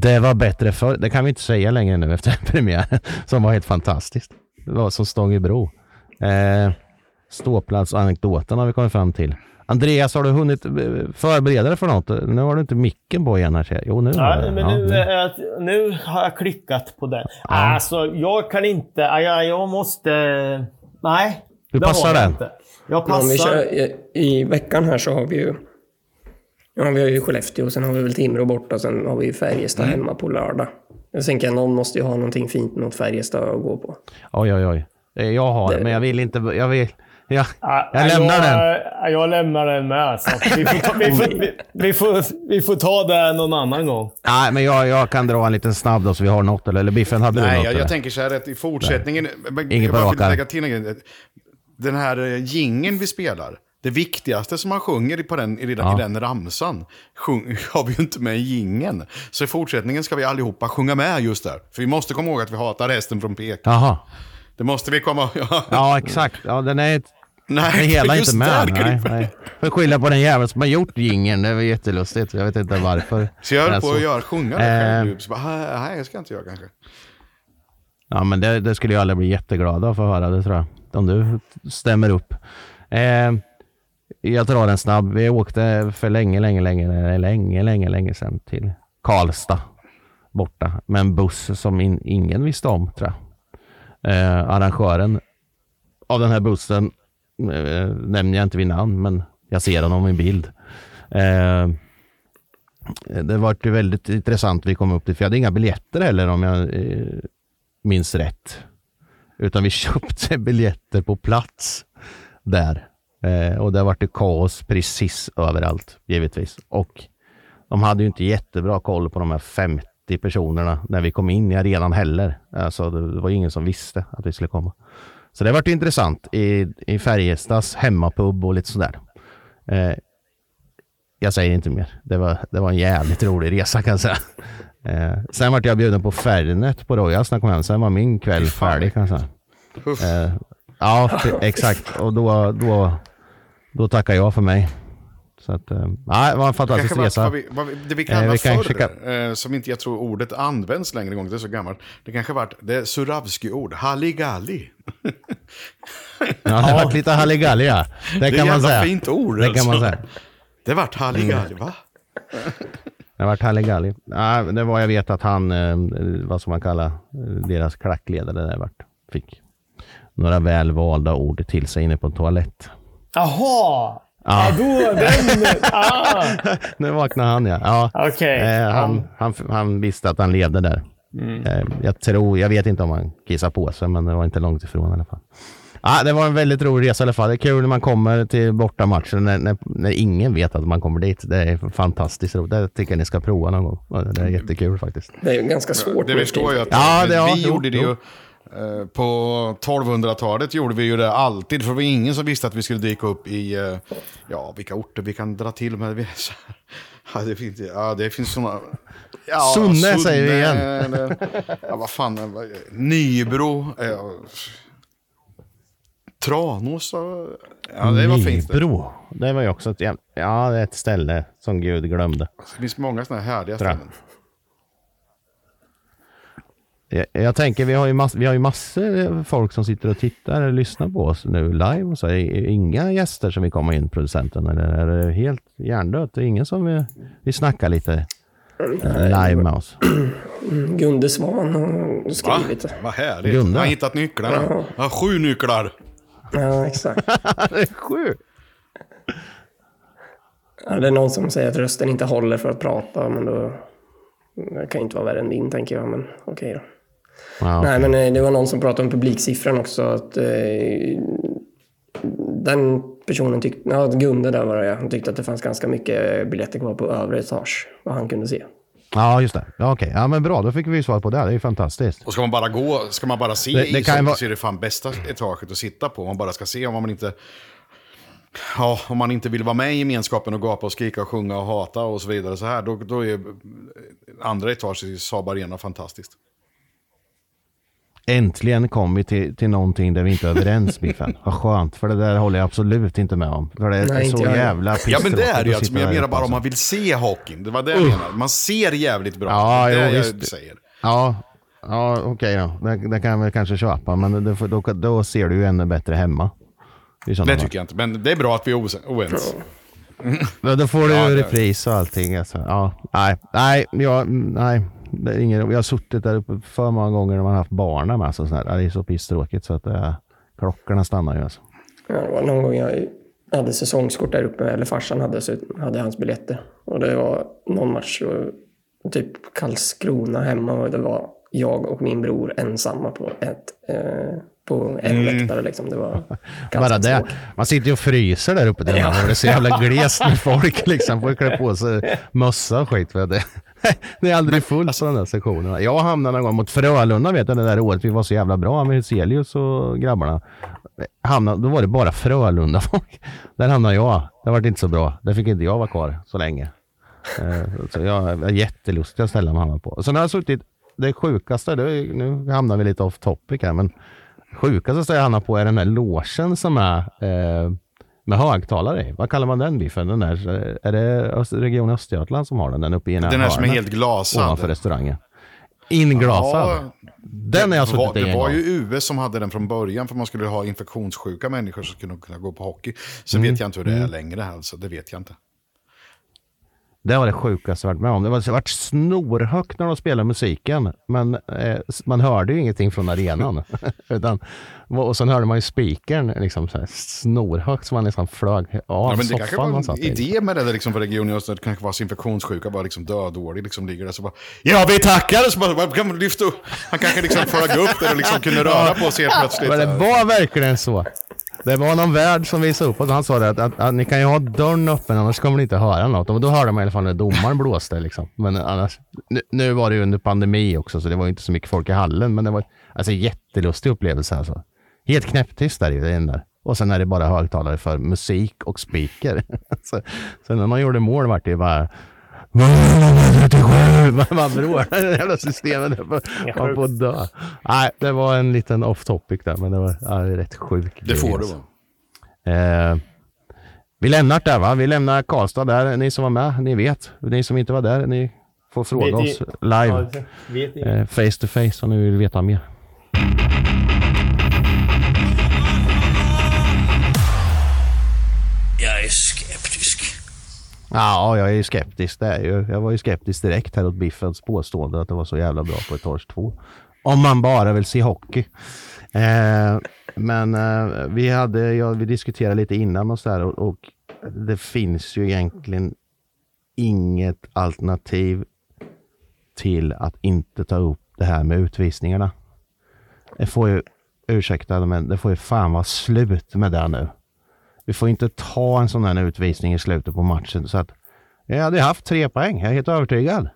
Det var bättre förr. Det kan vi inte säga längre nu efter *laughs* premiären, som var helt fantastiskt. Det var som stång i bro. Eh, ståplatsanekdoten har vi kommit fram till. Andreas, har du hunnit eh, förbereda dig för något? Nu har du inte micken på igen här. Jo, nu har Ja, jag. men Ja, nu, nu. är jag- nu har jag klickat på den. Alltså, jag kan inte... Jag, jag måste... Nej. Du passar den? Inte. Jag Ja, passar. kör, i, I veckan här så har vi ju... Ja, vi har ju Skellefteå, sen har vi väl Timrå borta, sen har vi ju Färjestad Mm. hemma på lördag. Jag tänker att någon måste ju ha någonting fint mot Färjestad att gå på. Oj, oj, oj. Jag har Det- men jag vill inte... Jag vill... Jag, Ja, jag lämnar jag, den. Jag lämnar den med. Så vi, får ta, vi, får, *laughs* vi, vi, får, vi får ta det någon annan gång. Nej, men jag, jag kan dra en liten snabb då så vi har något. Eller, eller Biffen, hade du Nej, något? jag, eller? jag tänker så här att i fortsättningen... men Inget jag bara på rak. Den här eh, gingen vi spelar. Det viktigaste som man sjunger på den, i, den, Ja. i den ramsan sjung, *laughs* har vi ju inte med i gingen. Så i fortsättningen ska vi allihopa sjunga med just där. För vi måste komma ihåg att vi hatar resten från pek. Jaha. Det måste vi komma *laughs* ja. Ja, exakt. Ja, den är... Nej, Den hela just inte med. där Nej, det- nej. Får skylla på den jäveln som har gjort jingeln. Det var jättelustigt. Jag vet inte varför. *laughs* Så jag höll på alltså- att göra, sjunga det Eh, själv. Så bara, nej, jag ska inte göra kanske. Ja, men det, det skulle ju alla bli jätteglada att få höra det tror jag. Om du stämmer upp. Eh, jag drar en snabb. Vi åkte för länge, länge, länge, länge, länge, länge sedan till Karlstad borta med en buss som in, ingen visste om tror jag. Eh, arrangören av den här bussen eh, nämner jag inte vid namn, men jag ser honom i bild. Eh, det var ju väldigt intressant vi kom upp dit, för jag hade inga biljetter heller om jag eh, minns rätt. Utan vi *laughs* köpte biljetter på plats där. Eh, och det vart det kaos precis överallt, givetvis. Och de hade ju inte jättebra koll på de här 50 personerna när vi kom in i arenan heller. Alltså, det var ingen som visste att vi skulle komma. Så det vart intressant i, i Färjestads hemmapub och lite sådär. Eh, jag säger inte mer. Det var, det var en jävligt rolig resa kan jag säga. Eh, sen vart jag bjuden på Fernet på Rojas när jag kom hem. Sen var min kväll färdig kan jag säga. Eh, ja, exakt. Och då, då, då tackar jag för mig. Så att, eh, nej, det var en fantastisk resa. Vi, vad vi, det vi kallade Eh, vi förr, kan- eh, som inte jag tror ordet används längre gång, det är så gammalt. Det kanske varit det Suravski-ord, halligalli. *laughs* Ja, det vart lite halligalli ja. Det Det är kan ett man säga. fint ord, Det kan man alltså. säga. Det vart halligalli, va? Det vart halligalli. Nej, det var, jag vet att han, eh, vad ska man kalla, eh, deras klackledare där vart, fick några väl valda ord till sig inne på en toalett. Jaha! Ja. Ja, då den... *laughs* Ah. nu vaknade han ja. ja. Okej. Eh, han, Ja. han, han visste att han levde där. Mm. Eh, jag tror, jag vet inte om han kissade på sig, men det var inte långt ifrån i alla fall. Ah, det var en väldigt rolig resa i alla fall. Det är kul när man kommer till bortamatchen när, när, när ingen vet att man kommer dit. Det är fantastiskt roligt. Det tycker jag ni ska prova någon gång. Det är jättekul faktiskt. Det är ju ganska svårt. Det med förstår jag att Ja, det- ja, vi jo, gjorde det jo. ju. Eh, På 1200-talet gjorde vi ju det alltid, för det var ingen som visste att vi skulle dyka upp i, eh, ja, vilka orter vi kan dra till med. *laughs* Ja, det finns, ja, det finns sådana... Ja, Sunne säger vi igen. eller- Ja, vad fan, eh, Nybro. eh, Tranås, ja, det var fint. det. Nybro. Det var ju också ett, ja, ett ställe som Gud glömde. Det finns många sådana här härliga ställen. Jag, jag tänker, vi har, ju mass, vi har ju massor folk som sitter och tittar och lyssnar på oss nu live. Och så. Inga gäster som vill komma in, producenten? Eller är det helt hjärndött? Det är ingen som vill, vill snacka lite eh, live med oss? *clears throat* Gunde Svan har Va? skrivit. Vad härligt. Gunnar. Jag har hittat nycklarna. Ja. Jag har sju nycklar. Ja, exakt. *laughs* det är sjukt! Ja, det är någon som säger att rösten inte håller för att prata, men då... Det kan inte vara värre än din, tänker jag, men okej då. Ja, Nej, men eh, det var någon som pratade om publiksiffran också. Att, eh, den personen tyckte, ja, Gunde där var det, ja. han tyckte att det fanns ganska mycket biljetter kvar på övre etage, vad han kunde se. ja just det. Ja, okej. Ja, men bra, då fick vi svar på det. Det är ju fantastiskt. Och ska man bara gå, ska man bara se Det- det kan ishockey vara- så är det fan bästa etaget att sitta på. Om man bara ska se om man inte... Ja, om man inte vill vara med i gemenskapen och gapa och skrika och sjunga och hata och så vidare så här, då, då är andra etaget i Saab Arena fantastiskt. Äntligen kom vi till, till någonting där vi inte är överens, Biffen. *laughs* Vad skönt, för det där håller jag absolut inte med om. För det är Nej, så jävla Ja men det är det ju att alltså, men jag menar bara om alltså. man vill se hockeyn. Det var det jag Usch. menar. Man ser jävligt bra. Ja, det är jo, det jag säger. Ja, ja okej då. Det, det kan jag väl kanske köpa, men det, då, då ser du ju ännu bättre hemma. Det fall. tycker jag inte, men det är bra att vi är oense. Ja, då får du Ja, repris och allting. Alltså. Ja, nej, nej, jag, nej. Det är ingen, jag har suttit där uppe för många gånger när man har haft barnen med. Så sådär. Det är så pisstråkigt så att det, klockorna stannar ju. Alltså. Ja, det var någon gång jag hade säsongskort där uppe, eller farsan hade, så hade hans biljetter. Och det var någon match, typ Karlskrona hemma, och det var jag och min bror ensamma på, ett, eh, på en läktare. Liksom. Det var *laughs* ganska Bara det. svårt. Man sitter ju och fryser där uppe. Ja. Det är så jävla glest med *laughs* folk. Liksom. Får klä på sig mössa och skit. För det. *laughs* det är aldrig fullt på de där sektionerna. Jag hamnade någon gång mot Frölunda vet jag, det där året. Vi var så jävla bra med Huselius och grabbarna. Hamnade, då var det bara Frölunda folk. *laughs* Där hamnade jag. Det var inte så bra. Där fick inte jag vara kvar så länge. Eh, Så jag har jättelustiga ställen att hamna på. Sen har jag suttit, det sjukaste, det är, nu hamnar vi lite off topic här, men sjukaste stället jag hamnar på är den här låsen som är eh, med högtalare i. Vad kallar man den biffen? Den där, eh, är det Region Östergötland som har den? Den uppe i ena Den här som är helt glasad. Ovanför restaurangen. Inglasad. Ja, den har jag det var, suttit i det var gång. ju US som hade den från början för man skulle ha infektionssjuka människor som skulle kunna gå på hockey. Sen Mm, vet jag inte hur det är mm. längre, alltså, det vet jag inte. Det var det sjukaste jag varit med om. Det var det varit snorhögt när de spelade musiken, men eh, man hörde ju ingenting från arenan. *laughs* Utan, och sen hörde man ju speakern liksom så här snorhögt så man nästan flög av Ja, men det kanske var en idé med det där liksom för regionen det kanske var infektionssjuka, bara liksom dödårig, liksom ligger där så bara Ja, vi tackar! Så bara, kan man lyfta upp? Han kanske liksom flög upp där och liksom kunde röra på sig helt plötsligt. Men det var verkligen så. Det var någon värd som visade upp och han sa det att, att, att ni kan ju ha dörren öppen annars kommer ni inte höra något. Och då hörde man i alla fall när domaren blåste liksom. Men annars, nu, nu var det ju under pandemi också så det var ju inte så mycket folk i hallen. Men det var alltså jättelustig upplevelse alltså. Helt knäpptyst där det ju. där. Och sen är det bara högtalare för musik och speaker. *laughs* så, sen när man gjorde mål vart det ju bara man man vrålade det *laughs* jävla systemet. På att dö. Nej, det var en liten off topic där, men det var ja, rätt sjukt. Det får det vara. Eh, vi lämnar det där va? Vi lämnar Karlstad där. Ni som var med, ni vet. Ni som inte var där, ni får fråga Vet oss ni- live. Ja, vet ni? Eh, face to face om ni vill veta mer. Ja, jag är ju skeptisk. Det är ju. Jag var ju skeptisk direkt här åt Biffens påstående att det var så jävla bra på Etors 2. Om man bara vill se hockey. Eh, men eh, vi, hade, ja, vi diskuterade lite innan och så där och, och det finns ju egentligen inget alternativ till att inte ta upp det här med utvisningarna. Det får ju, ursäkta, men det får ju fan vara slut med det nu. Vi får inte ta en sån här utvisning i slutet på matchen så att jag hade haft tre poäng, jag är helt övertygad.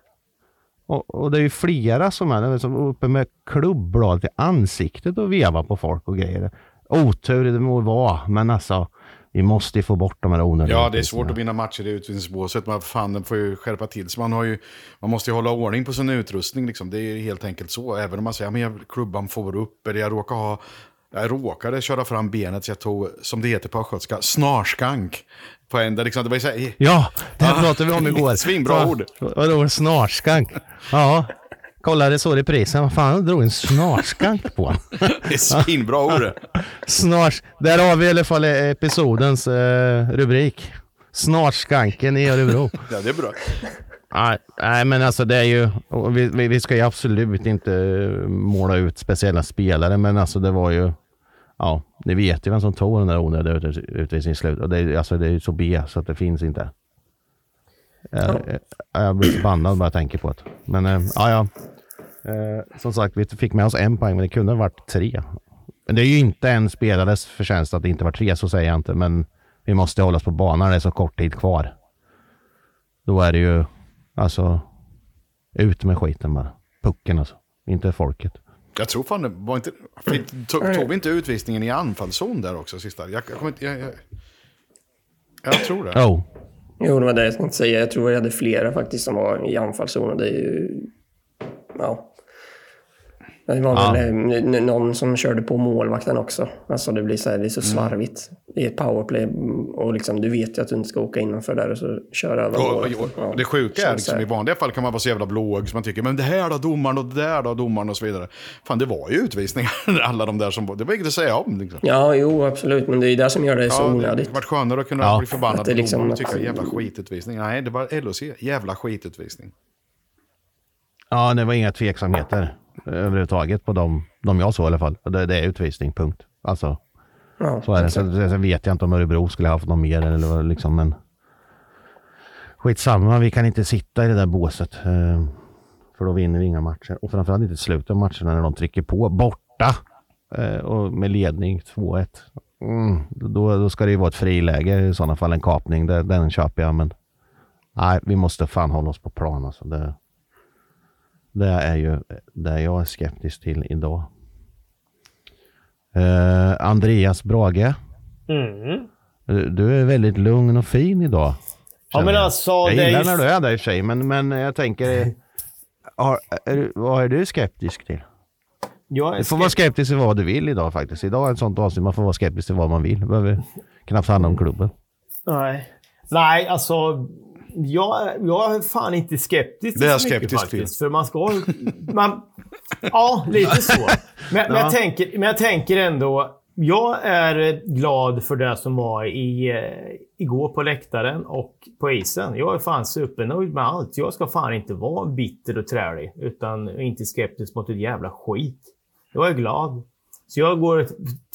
Och, och det är ju flera som är som är uppe med klubbblad i ansiktet och vevar på folk och grejer. Otur det må vara, men alltså vi måste ju få bort de här onödiga Ja, det är svårt att vinna matcher i utvisningsbåset. Men fan, den får ju skärpa till sig. Man, har ju, man måste ju hålla ordning på sin utrustning. Liksom. Det är helt enkelt så. Även om man säger att jag, klubban får upp, eller jag råkar ha... Jag råkade köra fram benet så jag tog, som det heter på östgötska, snarskank. På en, där liksom, det var ju så här, Ja, det här Ah, pratade vi om igår. Svinbra Ja, ord. Vadå snarskank? Ja, kollade så reprisen. Vad fan, han drog en snarskank på. Det är svinbra ord. Snars, där har vi i alla fall episodens eh, rubrik. Snarskanken i Örebro. Ja, det är bra. Nej, nej, men alltså det är ju, vi, vi, ska ju absolut inte måla ut speciella spelare, men alltså det var ju, ja, ni vet ju vem som tog den där onödiga ut- utvisningen i slutet. Och det, är- alltså det är ju så B så att det finns inte. Jag, jag blir förbannad bara jag tänker på det. Men eh, ja, ja. Eh, som sagt, vi fick med oss en poäng, men det kunde ha varit tre. Men det är ju inte en spelares förtjänst att det inte var tre, så säger jag inte. Men vi måste hålla oss på banan, det är så kort tid kvar. Då är det ju, alltså, ut med skiten bara. Pucken alltså, inte folket. Jag tror fan det var inte... Tog, tog vi inte utvisningen i anfallszon där också sista? Jag, jag inte... Jag, jag, jag tror det. Oh. Jo, det var det jag tänkte säga. Jag tror vi hade flera faktiskt som var i anfallszon. Det är ju... Ja. Det var Ja. väl eh, någon som körde på målvakten också. Alltså det blir så här, det är så slarvigt. Det är ett powerplay mm, och liksom, du vet ju att du inte ska åka innanför där och så köra över Och, och, Ja. och det sjuka är liksom, i vanliga fall kan man vara så jävla blåögd så man tycker men det här då domaren och det där då domaren och så vidare. Fan det var ju utvisningar *laughs* alla de där som. Det var inget att säga om. Liksom. Ja, jo, absolut. Men det är ju det som gör det så Ja, det onödigt. hade varit skönare att kunna Ja. bli förbannad Att det på liksom domaren och att- tycka jävla skitutvisning. Nej, det var LOC. Jävla skitutvisning. Ja, det var inga tveksamheter överhuvudtaget på de, de jag såg i alla fall. Det, det är utvisning, punkt. Alltså, Ja, så är det. Sen, sen vet jag inte om Örebro skulle ha haft något mer eller vad liksom, men skitsamma, vi kan inte sitta i det där båset. Eh, för då vinner vi inga matcher. Och framförallt inte i slutet av matcherna när de trycker på borta eh, och med ledning 2-1. Mm, då, då ska det ju vara ett friläge i sådana fall, en kapning. Det, den köper jag, men nej, vi måste fan hålla oss på plan alltså. Det, det är ju det jag är skeptisk till idag. Eh, Andreas Brage, Mm. du, du är väldigt lugn och fin idag. Ja, men jag. alltså, jag är gillar ju- när du är där i och för sig, men, men jag tänker, har, är, vad är du skeptisk till? Jag är Du får vara skeptisk till vad du vill idag faktiskt. Idag är ett sånt avsnitt, man får vara skeptisk till vad man vill. Det behöver knappt handla om klubben. Nej. Nej, alltså. Jag, jag är fan inte skeptisk Det är jag så mycket skeptisk till. faktiskt. För man ska... Man, ja, lite så. *laughs* Men, men, Ja. jag tänker, men jag tänker ändå... jag är glad för det som var i, eh, igår på läktaren och på isen. Jag är fan supernöjd med allt. Jag ska fan inte vara bitter och trälig, utan inte skeptisk mot ett jävla skit. Jag är glad. Så jag går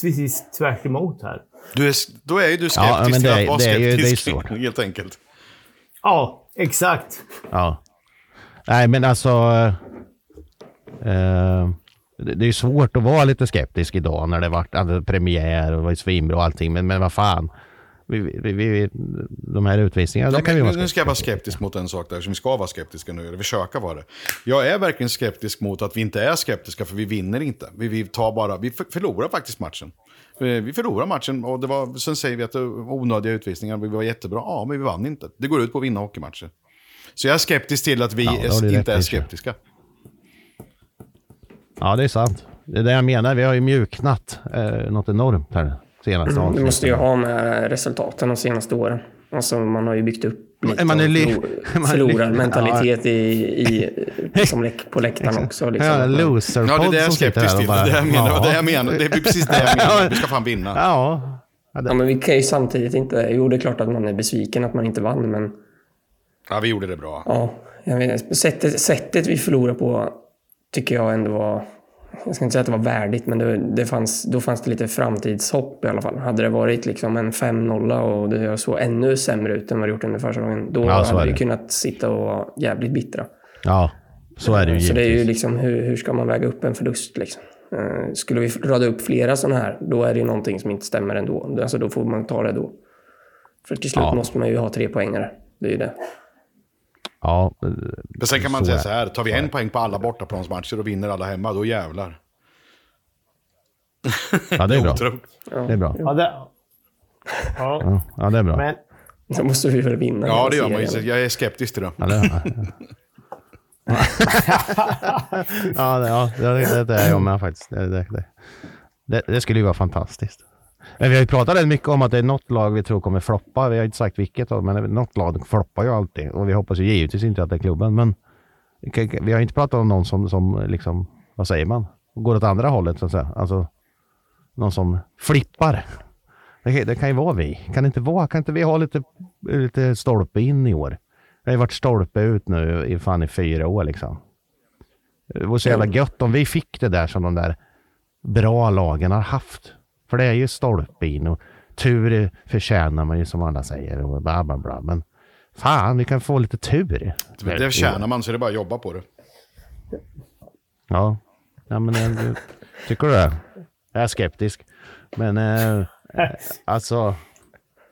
precis tvärt emot här. Du är, då är ju du skeptisk Ja, men till att vara det är ju- det är skeptisk, svårt. helt enkelt. Ja, exakt. Ja. Nej, men alltså... Eh, eh det är svårt att vara lite skeptisk idag när det varit alltså, premiär och det var svinbra och allting. Men, men vad fan. Vi, vi, vi, de här utvisningarna, vara nu, nu ska jag vara skeptisk mot en sak där som vi ska vara skeptiska nu, eller försöka vara det. Jag är verkligen skeptisk mot att vi inte är skeptiska för vi vinner inte. Vi, vi, tar bara, vi för- förlorar faktiskt matchen. Eh, Vi förlorar matchen och det var, sen säger vi att det var onödiga utvisningar, vi var jättebra. Ja, men vi vann inte. Det går ut på att vinna hockeymatcher. Så jag är skeptisk till att vi Ja, är, inte är skeptiska. Ja, det är sant. Det är det jag menar. Vi har ju mjuknat eh, något enormt här senaste Det avsnittet. måste ju ha med resultaten de senaste åren. Alltså man har ju byggt upp lite *laughs* Man är li- förlorarmentalitet i, i, som läck, på läktaren *laughs* också. Liksom. Ja, loser Ja, det är det jag är skeptisk till. Det är det jag menar. Ja. Det, är det jag menar. det är precis det jag menar. Vi ska fan vinna. Ja. Ja, men vi kan ju samtidigt inte... Jo, det är klart att man är besviken att man inte vann, men Ja, vi gjorde det bra. ja, jag vet, sättet, sättet vi förlorade på tycker jag ändå var... Jag ska inte säga att det var värdigt, men det, det fanns, då fanns det lite framtidshopp i alla fall. Hade det varit liksom en 5-0 och det såg ännu sämre ut än vad det gjort under försäsongen, då Ja, hade vi kunnat sitta och vara jävligt bittra. ja, så är det ju Så det är ju givetvis. liksom, hur, hur ska man väga upp en förlust? Liksom? Eh, skulle vi rada upp flera sådana här, då är det ju någonting som inte stämmer ändå. Alltså, då får man ta det då. För till slut Ja. måste man ju ha tre poängare. Det är ju det. Ja, Men sen kan man Så säga är så här, tar vi en poäng på alla bortaplansmatcher och vinner alla hemma, då jävlar. ja, det är *laughs* bra. Det är bra. Ja, det, ja. Ja, det är bra. Men Då måste vi väl vinna Ja, det gör man ju. Jag är skeptisk till det. Ja, det, *laughs* ja, det, ja det, det, det är jag med faktiskt. Det, det, det, det skulle ju vara fantastiskt. Men vi har ju pratat rätt mycket om att det är något lag vi tror kommer floppa. Vi har inte sagt vilket, men något lag floppar ju alltid. Och vi hoppas ju givetvis inte att det är klubben. Men vi har inte pratat om någon som, som liksom, vad säger man, går åt andra hållet så att säga. Alltså, någon som flippar. Det, kan- det kan ju vara vi. Kan det inte vara? Kan inte vi ha lite, lite stolpe in i år? Det har ju varit stolpe ut nu i fan i fyra år liksom. Det vore så jävla gött om vi fick det där som de där bra lagen har haft. För det är ju stolpe in och tur förtjänar man ju som alla säger och bla bla bla. Men fan, vi kan få lite tur. Det tjänar man, så är det bara att jobba på det. Ja, ja men eh, du- tycker du det? Jag är skeptisk. Men eh, alltså,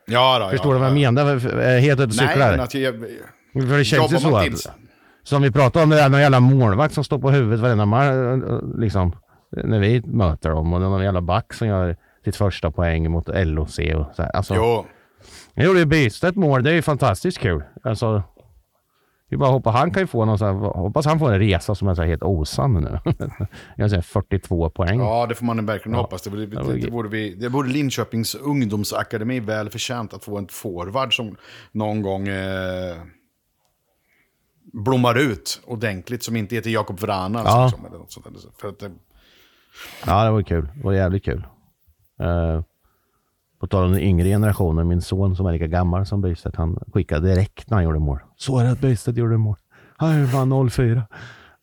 Ja, då, förstår ja, du vad jag ja. menar? Eh, Helt ute Nej, cyklar. men att jag, För det känns ju så att, som vi pratade om, det är någon jävla målvakt som står på huvudet varenda match, liksom, när vi möter dem. Och någon jävla back som gör sitt första poäng mot LOC och så här. Alltså, Jo, jag gjorde ju Bystedt mål, det är ju fantastiskt kul. Alltså, vi bara hoppas han kan ju få någon så här, hoppas han får en resa som är så här helt osann nu. *laughs* jag säger 42 poäng. ja, det får man verkligen hoppas. Det, Ja, det, det- det, borde vi, det borde Linköpings ungdomsakademi väl förtjänt att få en forward som någon gång eh, blommar ut ordentligt. Som inte heter Jakob Vrana. Ja. Liksom, eller något sånt. För att det, Ja, det var kul. Det var jävligt kul. Uh, på tal om den yngre generationen, min son som är lika gammal som Bystedt, han skickade direkt när han gjorde mål. Så är det att Bystedt gjorde mål. Han vann 04.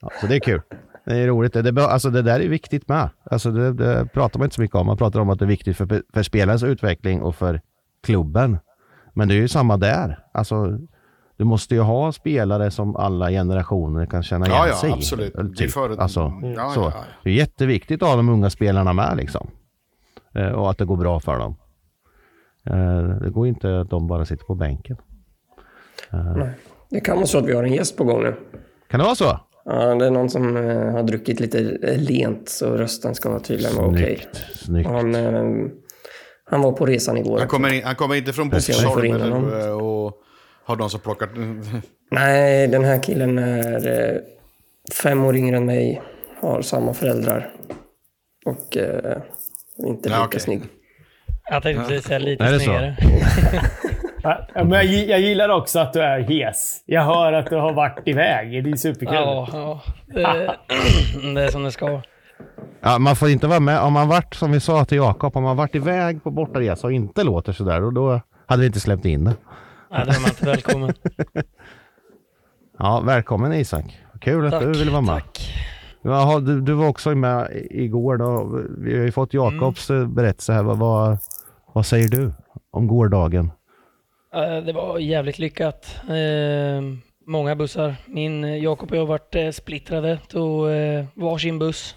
Ja, så det är kul. Det är roligt. Det, det, alltså det där är viktigt med. Alltså det, det pratar man inte så mycket om. Man pratar om att det är viktigt för, för spelarens utveckling och för klubben. Men det är ju samma där. Alltså, du måste ju ha spelare som alla generationer kan känna igen Ja, ja, sig i. absolut. Det för- alltså, Ja, så. ja, ja. Det är jätteviktigt att ha de unga spelarna med liksom. Eh, och att det går bra för dem. Eh, det går inte att de bara sitter på bänken. Nej. Det kan vara så att vi har en gäst på gång nu. Kan det vara så? Ja, det är någon som eh, har druckit lite eh, lent, så rösten ska tydligen vara okej. Snyggt. Snyggt. Han, eh, han var på resan igår. han, kommer in, han kommer inte från Boxholm eller, eh, och har de som plockat... *laughs* Nej, den här killen är eh, fem år yngre än mig, har samma föräldrar och eh, inte lika Ja, okej. snygg. Jag tänkte precis säga lite så? snyggare. *laughs* Ja, men jag, jag gillar också att du är hes. Jag hör att du har varit iväg. Det är superkul. Ja, ja. Det, *clears throat* det är som det ska. Ja, man får inte vara med. Om man varit, som vi sa till Jakob, om man varit iväg på bortaresa och inte låter sådär, då, då hade vi inte släppt in det. Nej, då är man inte välkommen. *laughs* Ja, välkommen Isak. Kul att Tack, du ville vara med. tack. Jaha, du, du var också med igår då. Vi har ju fått Jakobs Mm. eh, berättelse här. Vad, vad, vad säger du om gårdagen? Det var jävligt lyckat. Eh, många bussar. Min eh, Jakob och jag varit eh, splittrade. Tog varsin buss.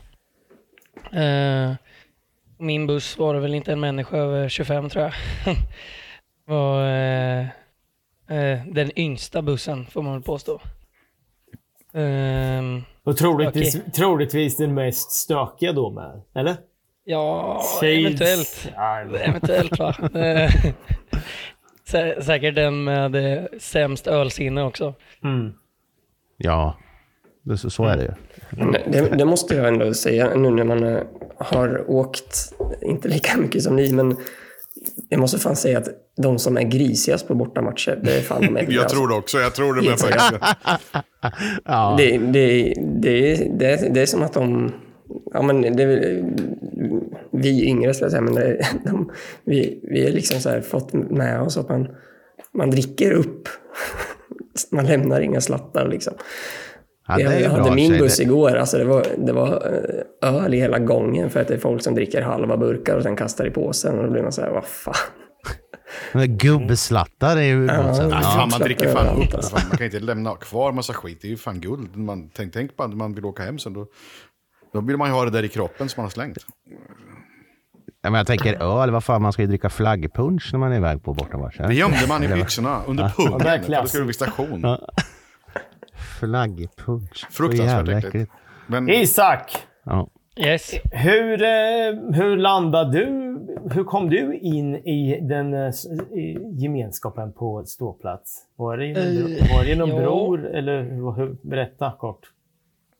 Eh, min buss var det väl inte en människa över 25 tror jag. *laughs* var eh, eh, den yngsta bussen får man väl påstå. Ehm, Och troligtvis, Okej. troligtvis den mest stökiga då med, eller? Ja, Shades. eventuellt. Ja, Eventuellt va. *laughs* Eh, sä- Säkert den med sämst ölsinne också. Mm. Ja, det, så, så är det ju. Det, det måste jag ändå säga nu när man eh, har åkt, inte lika mycket som ni, men jag måste fan säga att de som är grisigast på bortamatcher, det är fan de *laughs* äldre. Jag alltså. tror det också. Jag tror det med faktiskt. *laughs* Ja. Det, det, det, det, det är som att de... Ja, men det är vi yngre, ska jag säga, men det, *laughs* de, vi, vi har liksom så här fått med oss att man, man dricker upp. Man lämnar inga slattar liksom. Ja, det är jag ju hade bra min buss det. igår, alltså det var, det var eh, öl i hela gången för att det är folk som dricker halva burkar och sen kastar i påsen och då blir man så här, vad fan. *laughs* Men gubbeslattar är ju Ja, Ja. fan, man dricker fan upp. alltså. Man kan inte lämna kvar massa skit. Det är ju fan guld. Man, tänk, tänk på att man vill åka hem sen. Då, då vill man ju ha det där i kroppen som man har slängt. Ja, men jag tänker öl, vad fan man ska ju dricka flaggpunch när man är iväg på bortamatch. Det gömde man i byxorna *laughs* under pungen. det för då skulle det bli station. Ja. Flaggpunch. Så Fruktansvärt äckligt. Men Isak! Ja. Yes. Hur, eh, hur landade du? Hur kom du in i den eh, i gemenskapen på ståplats? Var det Eh, var det genom ja. bror? Eller hur- berätta kort.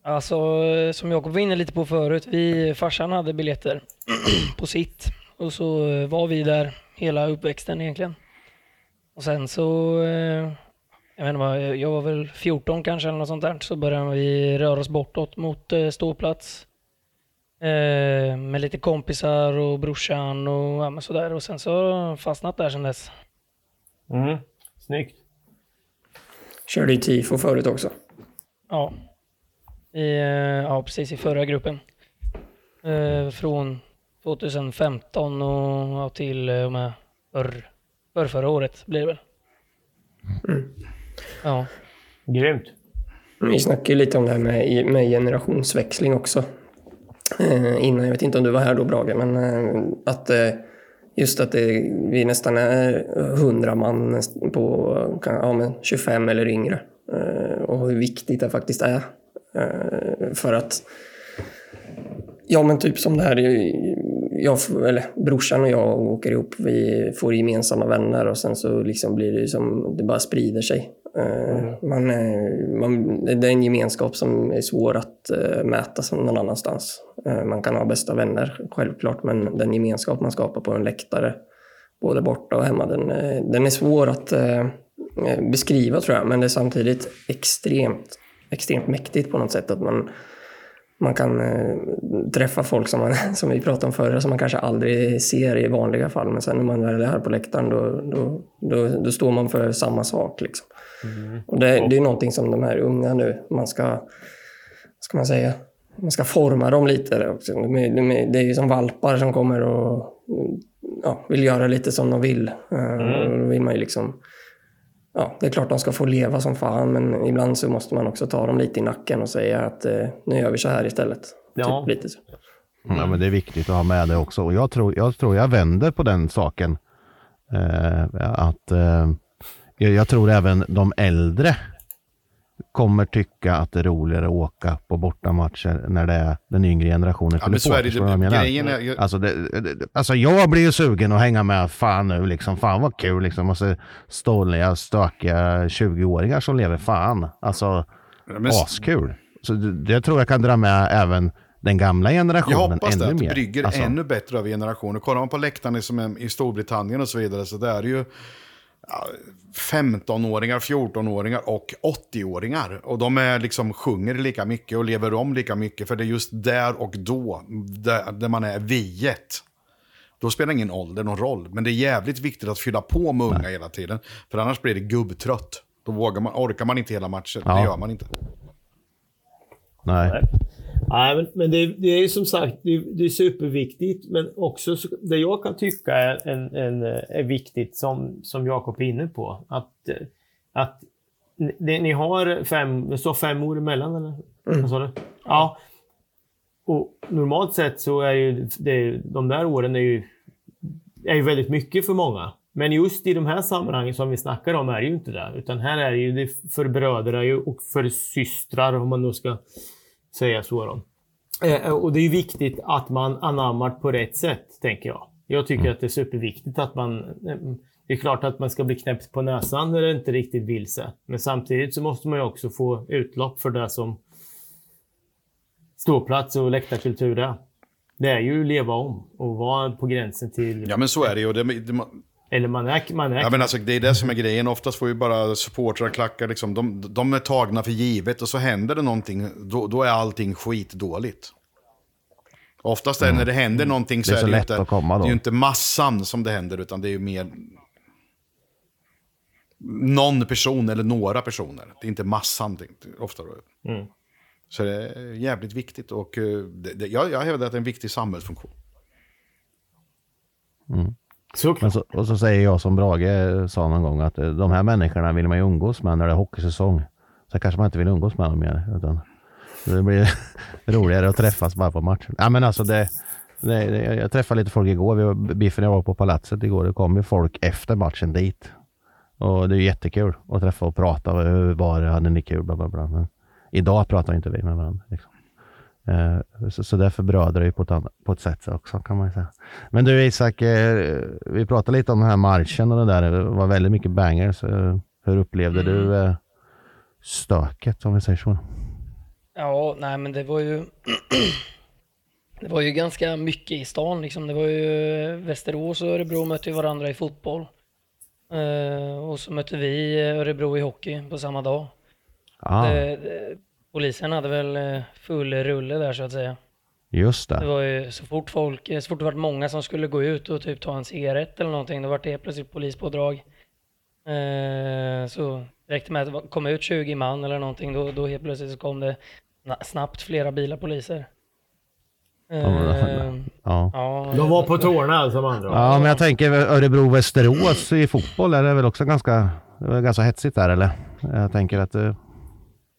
Alltså, som Jakob var inne lite på förut, vi, farsan hade biljetter *clears throat* på sitt. Och så var vi där hela uppväxten egentligen. Och sen så, jag vet inte vad, jag var väl 14 kanske eller något sånt där. Så började vi röra oss bortåt mot eh, ståplats. Eh, med lite kompisar och brorsan och ja, men sådär. Och sen så har fastnat där sen dess. Mm. Snyggt. Körde i tifo förut också. Ja. I, eh, ja, precis i förra gruppen. Eh, från 2015 och ja, till eh, och med för, för förra året blir det väl. Ja. Grymt. Vi snackade lite om det här med, med generationsväxling också. Eh, innan, jag vet inte om du var här då Brage, men eh, att eh, just att det, vi nästan är 100 man på kan- ja, men 25 eller yngre. Eh, och hur viktigt det faktiskt är. Eh, för att Ja men typ som det här, jag, eller brorsan och jag åker ihop, vi får gemensamma vänner och sen så liksom blir det som, det bara sprider sig. Eh, Man, eh, man, det är en gemenskap som är svår att eh, mäta som någon annanstans. Man kan ha bästa vänner, självklart, men den gemenskap man skapar på en läktare, både borta och hemma, den, den är svår att beskriva tror jag, men det är samtidigt extremt, extremt mäktigt på något sätt att man man kan eh, träffa folk som, man, *laughs* som vi pratade om förra, som man kanske aldrig ser i vanliga fall. Men sen när man väl är här på läktaren, då, då, då, då står man för samma sak. Liksom. Och det, det är någonting som de här unga nu, man ska, ska man säga, man ska forma dem lite. Också. De är, de är, det är ju som valpar som kommer och ja, vill göra lite som de vill. Eh, och då vill man ju liksom ja, det är klart de ska få leva som fan, men ibland så måste man också ta dem lite i nacken och säga att eh, nu gör vi så här istället. Ja. Typ lite så. Ja, men det är viktigt att ha med det också. Och jag tror jag, tror jag vänder på den saken. Eh, att eh, jag, jag tror även de äldre kommer tycka att det är roligare att åka på bortamatcher när det är den yngre generationen Ja, men så är det. Jag jag- Alltså, det, det, alltså jag blir ju sugen att hänga med fan nu liksom. Fan vad kul liksom. Och så ståliga, stökiga 20-åringar som lever fan. Alltså men- askul. Så det, det tror jag kan dra med även den gamla Jag generationen hoppas det, ännu att det mer. brygger Alltså, ännu bättre över generationer. Kollar man på läktarna som i Storbritannien och så vidare så där är ju 15-åringar, 14-åringar och 80-åringar. Och de är liksom, sjunger lika mycket och lever om lika mycket. För det är just där och då, där, där man är viet. Då spelar ingen ålder någon roll. Men det är jävligt viktigt att fylla på med unga hela tiden. För annars blir det gubbtrött. Då vågar man, orkar man inte hela matchen. Ja. Det gör man inte. Nej. Nej, men, men det, det är som sagt det, det är superviktigt. Men också så, det jag kan tycka är, en, en, är viktigt, som, som Jakob är inne på. Att, eh, att ni, ni har fem, det står fem år emellan eller? Vad sa du? Ja. Och normalt sett så är ju det, de där åren är ju, är ju väldigt mycket för många. Men just i de här sammanhangen som vi snackar om är det ju inte det. Utan här är det ju det för bröder och för systrar om man nu ska säga så. Då. Eh, och det är viktigt att man anammar på rätt sätt, tänker jag. Jag tycker att det är superviktigt att man... eh, Det är klart att man ska bli knäppt på näsan när det inte riktigt vill sig. Men samtidigt så måste man ju också få utlopp för det som ståplats och läktarkultur är. Det är ju leva om och vara på gränsen till... Ja men så är det ju. Det, det, Eller man är... Man är Ja, men alltså, det är det som är grejen. Oftast får ju bara supportrar klacka. Liksom. De, de är tagna för givet och så händer det någonting. Då, då är allting skitdåligt. Oftast är när det händer någonting så Mm. Det är är så det, ju lätt inte, att komma då. det är ju inte massan som det händer utan det är ju mer någon person eller några personer. Det är inte massan det, det- ofta. Då. Mm. Så det är jävligt viktigt och eh, det, det, jag, jag hävdar att det är en viktig samhällsfunktion. Mm. Såklart. Men så, och så säger jag som Brage sa någon gång att eh, de här människorna vill man ju umgås med när det är hockeysäsong. Så kanske man inte vill umgås med dem mer. Utan det blir *laughs* roligare att träffas bara på matchen. Ja, men alltså det, det, det, jag träffade lite folk igår. Vi var, Biffen och jag var på Palatset igår. Det kom ju folk efter matchen dit. Och det är jättekul att träffa och prata. Hur var det? Hade ni kul? Bla, bla, bla. Men idag pratar inte vi med varandra. Liksom. Eh, Så, så därför bröder ju på ett, annat, på ett sätt också kan man säga. Men du Isak, eh, vi pratade lite om den här marschen och det där. Det var väldigt mycket bangers. Eh, Hur upplevde du eh, stöket om vi säger så? Ja, nej men det var ju... *clears throat* det var ju ganska mycket i stan liksom. Det var ju Västerås och Örebro mötte varandra i fotboll. Och så mötte vi Örebro i hockey på samma dag. Ah, Det, det, polisen hade väl eh, full rulle där så att säga. just Det det. var ju så fort folk, så fort det var många som skulle gå ut och typ ta en cigarett eller någonting, då var det helt plötsligt polispådrag. Eh, så räckte med att det kom ut 20 man eller någonting, då, då helt plötsligt så kom det na- snabbt flera bilar poliser. Eh, Ja. ja, De var på tårna som andra. ja, men jag tänker Örebro-Västerås i fotboll är det väl också ganska, det ganska hetsigt där eller? Jag tänker att eh,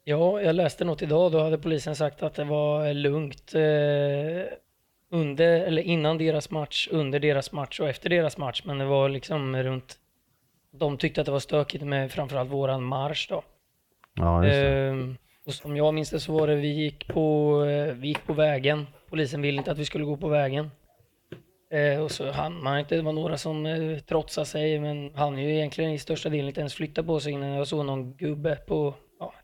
Ja, jag läste något idag. Då hade polisen sagt att det var lugnt eh, under, eller innan deras match, under deras match och efter deras match. Men det var liksom runt... De tyckte att det var stökigt med framförallt våran marsch då. ja, just det. Ehm, och som jag minns det så var det, vi gick på, eh, vi gick på vägen. Polisen ville inte att vi skulle gå på vägen. Eh, och så hann man inte, det var några som eh, trotsade sig, men han ju egentligen i största delen inte ens flytta på sig innan jag såg någon gubbe på,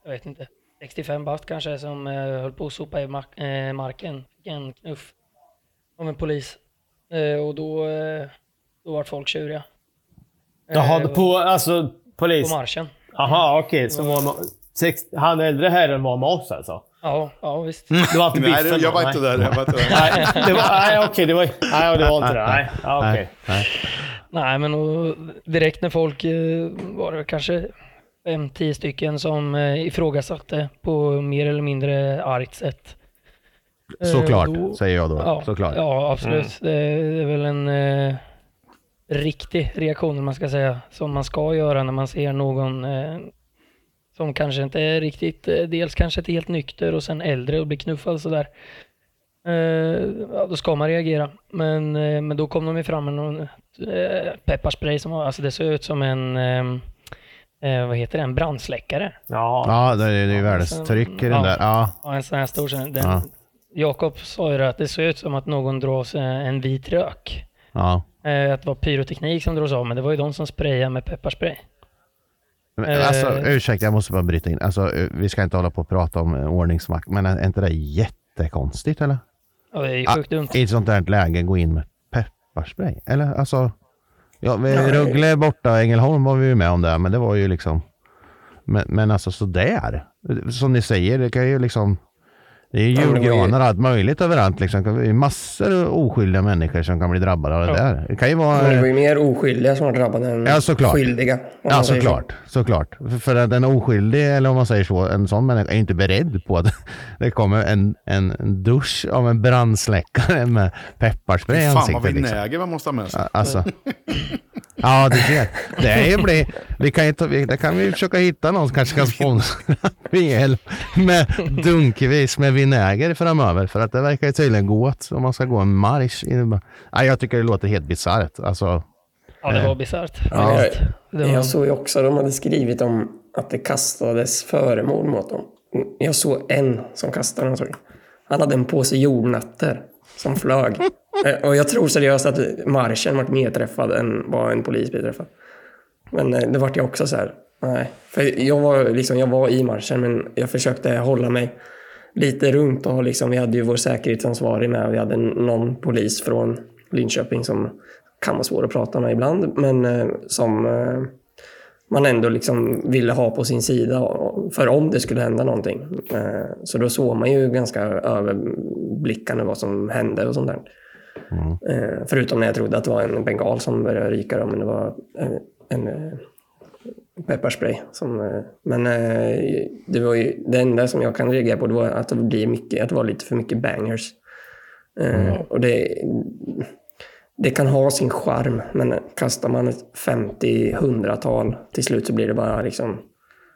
jag vet inte, 65 bast kanske, som eh, höll på att sopa i mark- eh, marken. Fick en knuff av en polis. Eh, och då, eh, då var folk tjuriga. Jaha, Eh, på, alltså polis... på marschen. Jaha, okej. sex, han äldre herren var med oss alltså? Ja, ja visst. Det var inte Nej, biffen det- jag var inte där. Jag var inte där. Nej, det var, nej okej. det var, nej, det var inte det. Nej, ja, okej. Nej, nej. Nej, men och direkt när folk eh, var det kanske fem, tio stycken som eh, ifrågasatte på mer eller mindre argt sätt. Eh, Såklart, då- säger jag då. Ja, Såklart. ja absolut. Det, det är väl en eh, riktig reaktion, om man ska säga, som man ska göra när man ser någon eh, som kanske inte är riktigt, eh, dels kanske inte helt nykter och sen äldre och blir knuffad sådär. Eh, ja, då ska man reagera. Men, eh, men då kom de ju fram med någon eh, pepparspray som var, alltså det såg ut som en, eh, vad heter det, en brandsläckare. Ja. Ja, det är, det är värdestryck i den där. Ja, Ja, en sån här stor. sån- Den, Ja. Jakob sa ju att det såg ut som att någon dras eh, en vit rök. ja. Eh, att det var pyroteknik som drogs av, men det var ju de som sprayade med pepparspray. Men, alltså, Eh. ursäkta, jag måste bara bryta in. Alltså, eh, vi ska inte hålla på och prata om eh, ordningsmakt, men är inte det jättekonstigt eller? Ja, det är ju Ah, sjukt dumt. I ett sånt där läge gå in med pepparspray? Eller alltså, Ja, vi- Rögle borta, Ängelholm var vi ju med om det, men det var ju liksom... Men, men alltså sådär. Som ni säger, det kan ju liksom... Det är julgranar och allt möjligt överallt. Liksom. Det är massor av oskyldiga människor som kan bli drabbade av det Ja. där. Det kan ju vara... Men det ju mer oskyldiga som var drabbade än Ja, såklart. skyldiga. Ja, säger så. såklart. såklart. För, för att en oskyldig, eller om man säger så, en sån människa är inte beredd på att *laughs* det kommer en, en, dusch av en brandsläckare med pepparspray i Fan vad ansiktet. Liksom. vinäger man måste ha med sig. Alltså. *laughs* Ja, du ser. Det, är ju bli, vi kan ju ta, vi, det kan vi försöka hitta någon som kanske kan sponsra *laughs* VL med dunkvis med vinäger framöver. För att det verkar ju tydligen gå åt om man ska gå en marsch. i- Ja, jag tycker det låter helt bisarrt. Alltså, Ja, det eh, var bisarrt. Ja. var- Jag såg ju också, de hade skrivit om att det kastades föremål mot dem. Jag såg en som kastade någonting. Han hade en påse jordnötter som flög. Eh, och jag tror seriöst att marschen vart mer träffad än vad en polis blev träffad. Men eh, det vart jag också så här, nej. För jag var, liksom, jag var i marschen men jag försökte hålla mig lite runt och liksom, vi hade ju vår säkerhetsansvarig med och vi hade någon polis från Linköping som kan vara svår att prata med ibland men eh, som man ändå liksom ville ha på sin sida för om det skulle hända någonting. Så då såg man ju ganska överblickande vad som hände och sånt där. Eh, Förutom när jag trodde att det var en bengal som började ryka då, men det var en, en eh, pepparspray. Som, eh, men eh, det var ju det enda som jag kan reagera på det var att det, blir mycket, att det var lite för mycket bangers. Eh, Och det, det kan ha sin charm, men kastar man ett 50-100-tal till slut så blir det bara liksom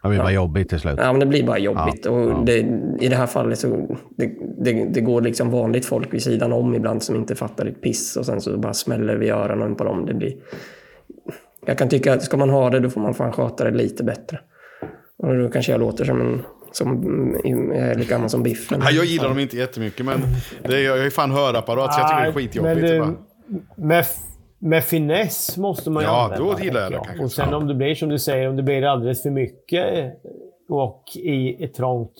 det blir bara Ja. jobbigt till slut. Ja, men det blir bara jobbigt. Ja, och. Det, I det här fallet så det, det, det går liksom vanligt folk vid sidan om ibland som inte fattar ett piss och sen så bara smäller vi öronen på dem. Det blir... Jag kan tycka att ska man ha det då får man fan sköta det lite bättre. Och då kanske jag låter som en som är lika gammal som Biffen. Nej, jag gillar dem inte jättemycket, men det är, jag är ju fan hörapparat så jag tycker det är skitjobbigt. men, med, med finess måste man ju Ja, använda. då gillar jag det kanske. Och sen om det blir som du säger, om det blir alldeles för mycket eh, och i ett trångt,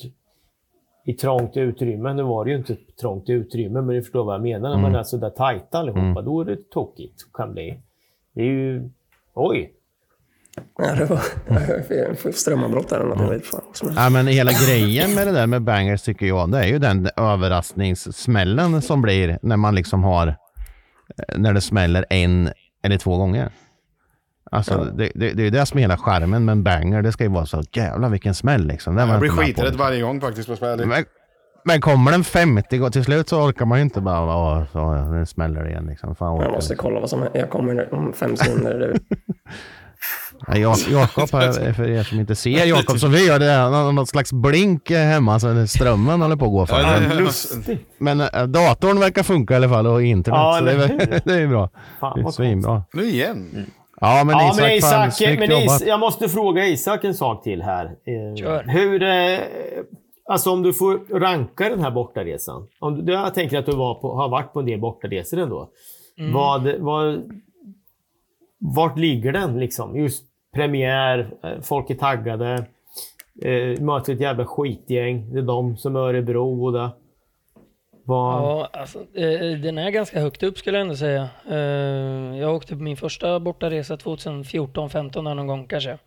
i trångt utrymme. Nu var det ju inte ett trångt utrymme, men du förstår vad jag menar. När man Mm. är sådär tajta allihopa, Mm. då är det tokigt. Kan bli. Det är ju... Oj! Ja, det var *laughs* jag får strömavbrott där. är. Ja, men hela grejen med det där med bangers tycker jag, det är ju den överraskningssmällen som blir när man liksom har, när det smäller en eller två gånger. Alltså det, det, det är ju det som är hela charmen med en banger. Det ska ju vara så, jävlar vilken smäll liksom. Det var Jag blir på, skiträdd varje gång faktiskt. vara ärlig. Men, men kommer den 50 gå till slut så orkar man ju inte bara, åh, så, nu smäller det igen liksom. Fan, Jag måste kolla vad som händer. Jag kommer om fem sekunder. *laughs* Ja, Ja, Jakob, här, *laughs* för er som inte ser Jakob som vi gör, det är nå- något slags blink eh, hemma så strömmen håller på att gå för. Ja, Men, lustigt. men eh, datorn verkar funka i alla fall och internet, Ja, så det är, *laughs* det är bra. Fan, Det är vad svinbra. Nu igen. Ja, men ja, Isak, men fan, Isak, snyggt men. Is, jag måste fråga Isak en sak till här. Eh, Kör. Hur... Eh, alltså om du får ranka den här bortaresan. Om du, jag tänker att du var på, har varit på en del bortaresor ändå. Mm. Vad, vad, vart ligger den liksom? Just premiär, eh, folk är taggade. Eh, möter ett jävla skitgäng. Det är de som är Örebro och det. Vad, Ja, alltså, eh, den är ganska högt upp skulle jag ändå säga. Eh, jag åkte på min första bortaresa 2014-15 där någon gång kanske.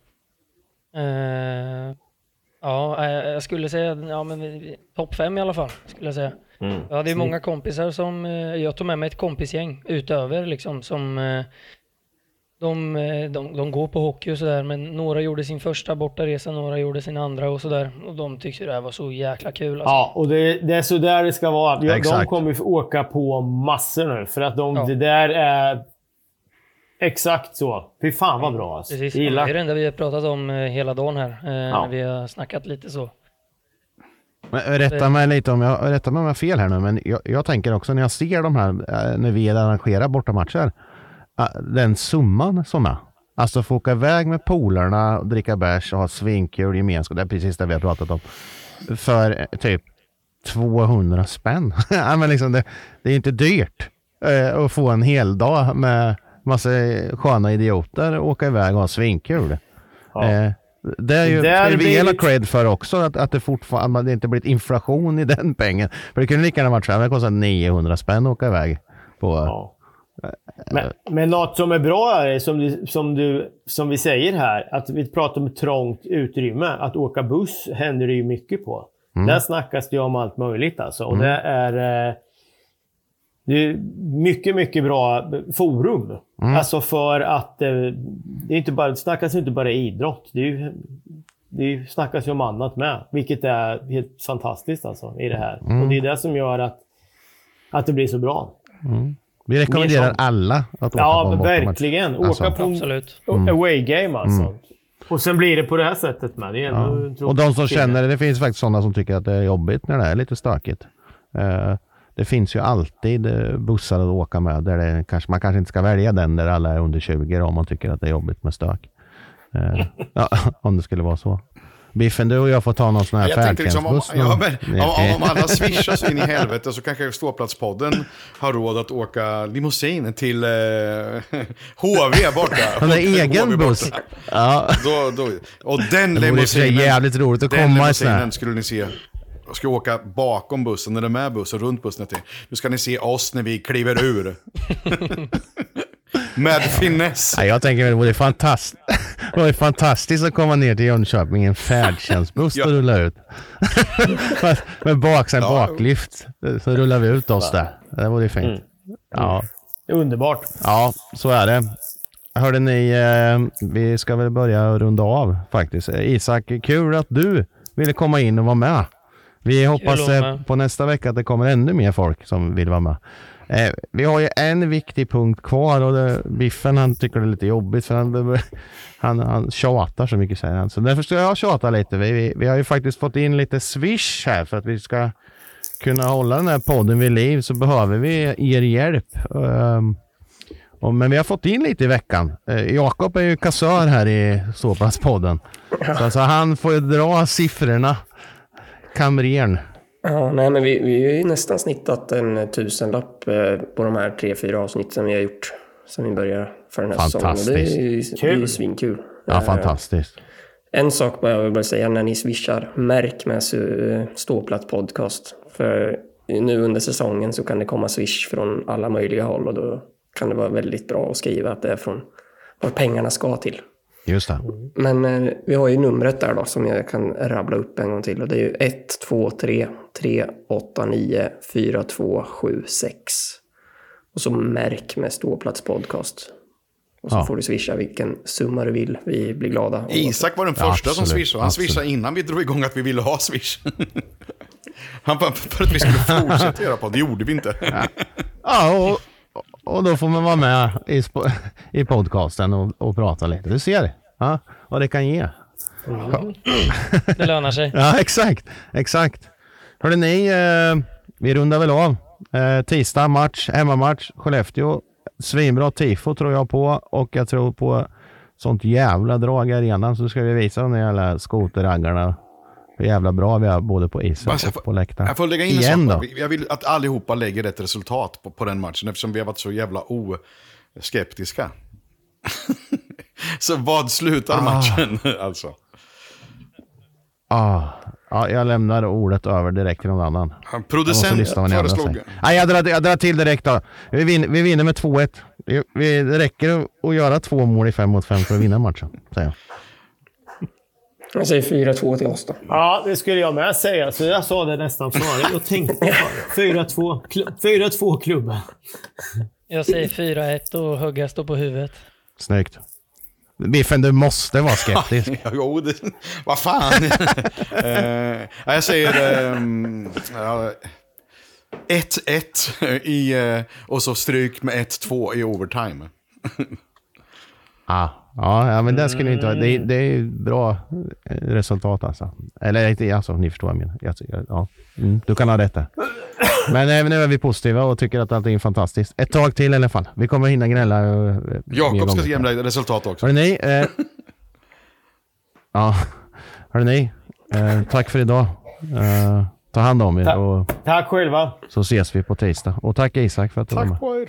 Eh, ja, eh, jag skulle säga ja, men topp fem i alla fall. Skulle jag säga. Mm. Jag hade ju många kompisar som, eh, jag tog med mig ett kompisgäng utöver liksom som de, eh, de, de går på hockey och sådär men några gjorde sin första bortaresa, några gjorde sin andra och sådär. Och de tyckte det här var så jäkla kul. Alltså. Ja, och det, det är så där det ska vara. Ja, De kommer åka på massor nu. För att de, Ja. det där är exakt så. Fy fan vad bra alltså. Precis, Jag det gillar. är det enda vi har pratat om eh, hela dagen här. eh, Ja. När vi har snackat lite så. Men rätta mig lite om jag, rätta mig om jag har fel här nu, men jag, jag tänker också när jag ser de här, när vi arrangerar bortamatcher, den summan som är. Alltså få åka iväg med polarna, dricka bärs och ha svinkul gemenskap. Det är precis det vi har pratat om. För eh, typ 200 spänn. *laughs* ja, men liksom det, det är inte dyrt eh, att få en hel dag med massa sköna idioter och åka iväg och ha svinkul. Ja. Eh, det är ju, Där ska vi ge cred för också, att, att det fortfarande att det inte blivit inflation i den pengen. För det kunde lika gärna varit så här, det kostar 900 spänn att åka iväg på, Ja. Men, men något som är bra är, som, du, som, du, som vi säger här, att vi pratar om trångt utrymme. Att åka buss händer det ju mycket på. Mm. Där snackas det ju om allt möjligt alltså. Och Mm. det är... eh, Det är mycket, mycket bra forum. Mm. Alltså för att eh, det, är inte bara, det snackas inte bara idrott. Det, är ju, det snackas ju om annat med. Vilket är helt fantastiskt alltså i det här. Mm. Och det är det som gör att, att det blir så bra. Mm. Vi rekommenderar alla att åka på Ja, en men bortamatch. verkligen. Åka Alltså. på en Absolut. Mm. away game alltså. Mm. Och sen blir det på det här sättet med. Det är ändå Ja. Och de som känner det, det finns faktiskt sådana som tycker att det är jobbigt när det är lite stökigt. Eh, det finns ju alltid eh, bussar att åka med där det kanske, man kanske inte ska välja den där alla är under 20 då, om man tycker att det är jobbigt med stök. Eh, *laughs* ja, *laughs* om det skulle vara så. Biffen, du och jag får ta någon sån här tänkte liksom, om, färdtjänstbuss. ja, men, om, om alla swishar så in i helvete så kanske Ståplatspodden har råd att åka limousin till eh, *laughs* HV borta. *laughs* Han har egen buss. Ja. Då, då, och den Det limousinen, jävligt roligt att den komma i sån här. skulle ni se. Jag ska åka bakom bussen, eller med bussen, runt bussen. Till. Nu ska ni se oss när vi kliver ur. *laughs* med finess. Ja, jag tänker att det vore fantastiskt, det vore fantastiskt att komma ner till Jönköping i en färdtjänstbuss *laughs* och rulla ut. *laughs* med, med baksida baklyft. Så rullar vi ut oss där. Det vore fint. Mm. Ja. Underbart. ja, så är det. Hörde ni, eh, vi ska väl börja runda av faktiskt. Isak, kul att du ville komma in och vara med. Vi hoppas eh, på nästa vecka att det kommer ännu mer folk som vill vara med. Eh, vi har ju en viktig punkt kvar och det, Biffen han tycker det är lite jobbigt för han, han, han tjatar så mycket säger han. Så därför ska jag tjata lite. Vi, vi, vi har ju faktiskt fått in lite swish här för att vi ska kunna hålla den här podden vid liv så behöver vi er hjälp. Ehm, och, men vi har fått in lite i veckan. Eh, Jakob är ju kassör här i Ståplatspodden. Så alltså, han får ju dra siffrorna. Kamrern. Ja, nej, men vi, vi har ju nästan snittat en tusenlapp eh, på de här tre, fyra avsnitten vi har gjort sen vi började för den här säsongen. Det är ju det är svinkul. Ja, Eh, fantastiskt. En sak bara jag vill bara säga när ni swishar, märk med su- ståplatt podcast. För nu under säsongen så kan det komma swish från alla möjliga håll och då kan det vara väldigt bra att skriva att det är från var pengarna ska till. Just det. Men eh, vi har ju numret där då som jag kan rabbla upp en gång till och det är ju 1, 2, 3, 3, 8, 9, 4, 2, 7, 6. Och så märk med ståplats podcast. Och så Ja. får du swisha vilken summa du vill. Vi blir glada. Isak var den Ja, första som absolut, swishade. Han absolut. swishade innan vi drog igång att vi ville ha swish. *laughs* Han bara, för att vi skulle fortsätta göra på det gjorde vi inte. Ja, och, och då får man vara med i, i podcasten och, och prata lite. Du ser ja, vad det kan ge. Det lönar sig. *laughs* Ja, exakt. Exakt. Hörde ni, eh, vi rundar väl av. Eh, tisdag match, hemmamatch, Skellefteå. Svinbra tifo tror jag på och jag tror på sånt jävla drag i arenan så ska vi visa de jävla skoterraggarna hur jävla bra vi är både på isen Alltså, och på läktaren. Jag får lägga in en Igen sak. då. Jag vill att allihopa lägger rätt resultat på, på den matchen eftersom vi har varit så jävla oskeptiska. *laughs* så vad slutar Ah. matchen *laughs* alltså? Ah, ja, jag lämnar ordet över direkt till någon annan. Han producent föreslog... Nej, jag, drar, jag drar till direkt då. Vi vinner, vi vinner med 2-1. Vi, vi, det räcker att- att göra två mål i 5 mot 5 för att vinna matchen. Säger jag. Jag säger 4-2 till oss då. Ja, det skulle jag med säga. Så jag sa det nästan före. Jag tänkte på det. 4-2. Kl- 4-2 klubben. Jag säger 4-1 och hugga står på huvudet. Snyggt. Biffen, du måste vara skeptisk. *laughs* Jo, det, vad fan. ja, *laughs* jag säger ehm, ja, 1-1 i, eh, och så stryk med 1-2 i overtime. *laughs* ah, ja, ja, men det skulle inte vara... Det, det är bra eh, resultat alltså. Eller inte, alltså, ni förstår vad jag menar. Ja. mm, du kan ha rätt där. Men eh, nu är vi positiva och tycker att allting är fantastiskt. Ett tag till i alla fall. Vi kommer hinna gnälla. eh, Jakob ska ge mig resultat också. Hörrni, ni, eh, ja, hörrni, ni, eh, tack för idag. Eh, ta hand om er Tack. och Tack själva. så ses vi på tisdag. Och tack Isak för att du var med. Tack på er.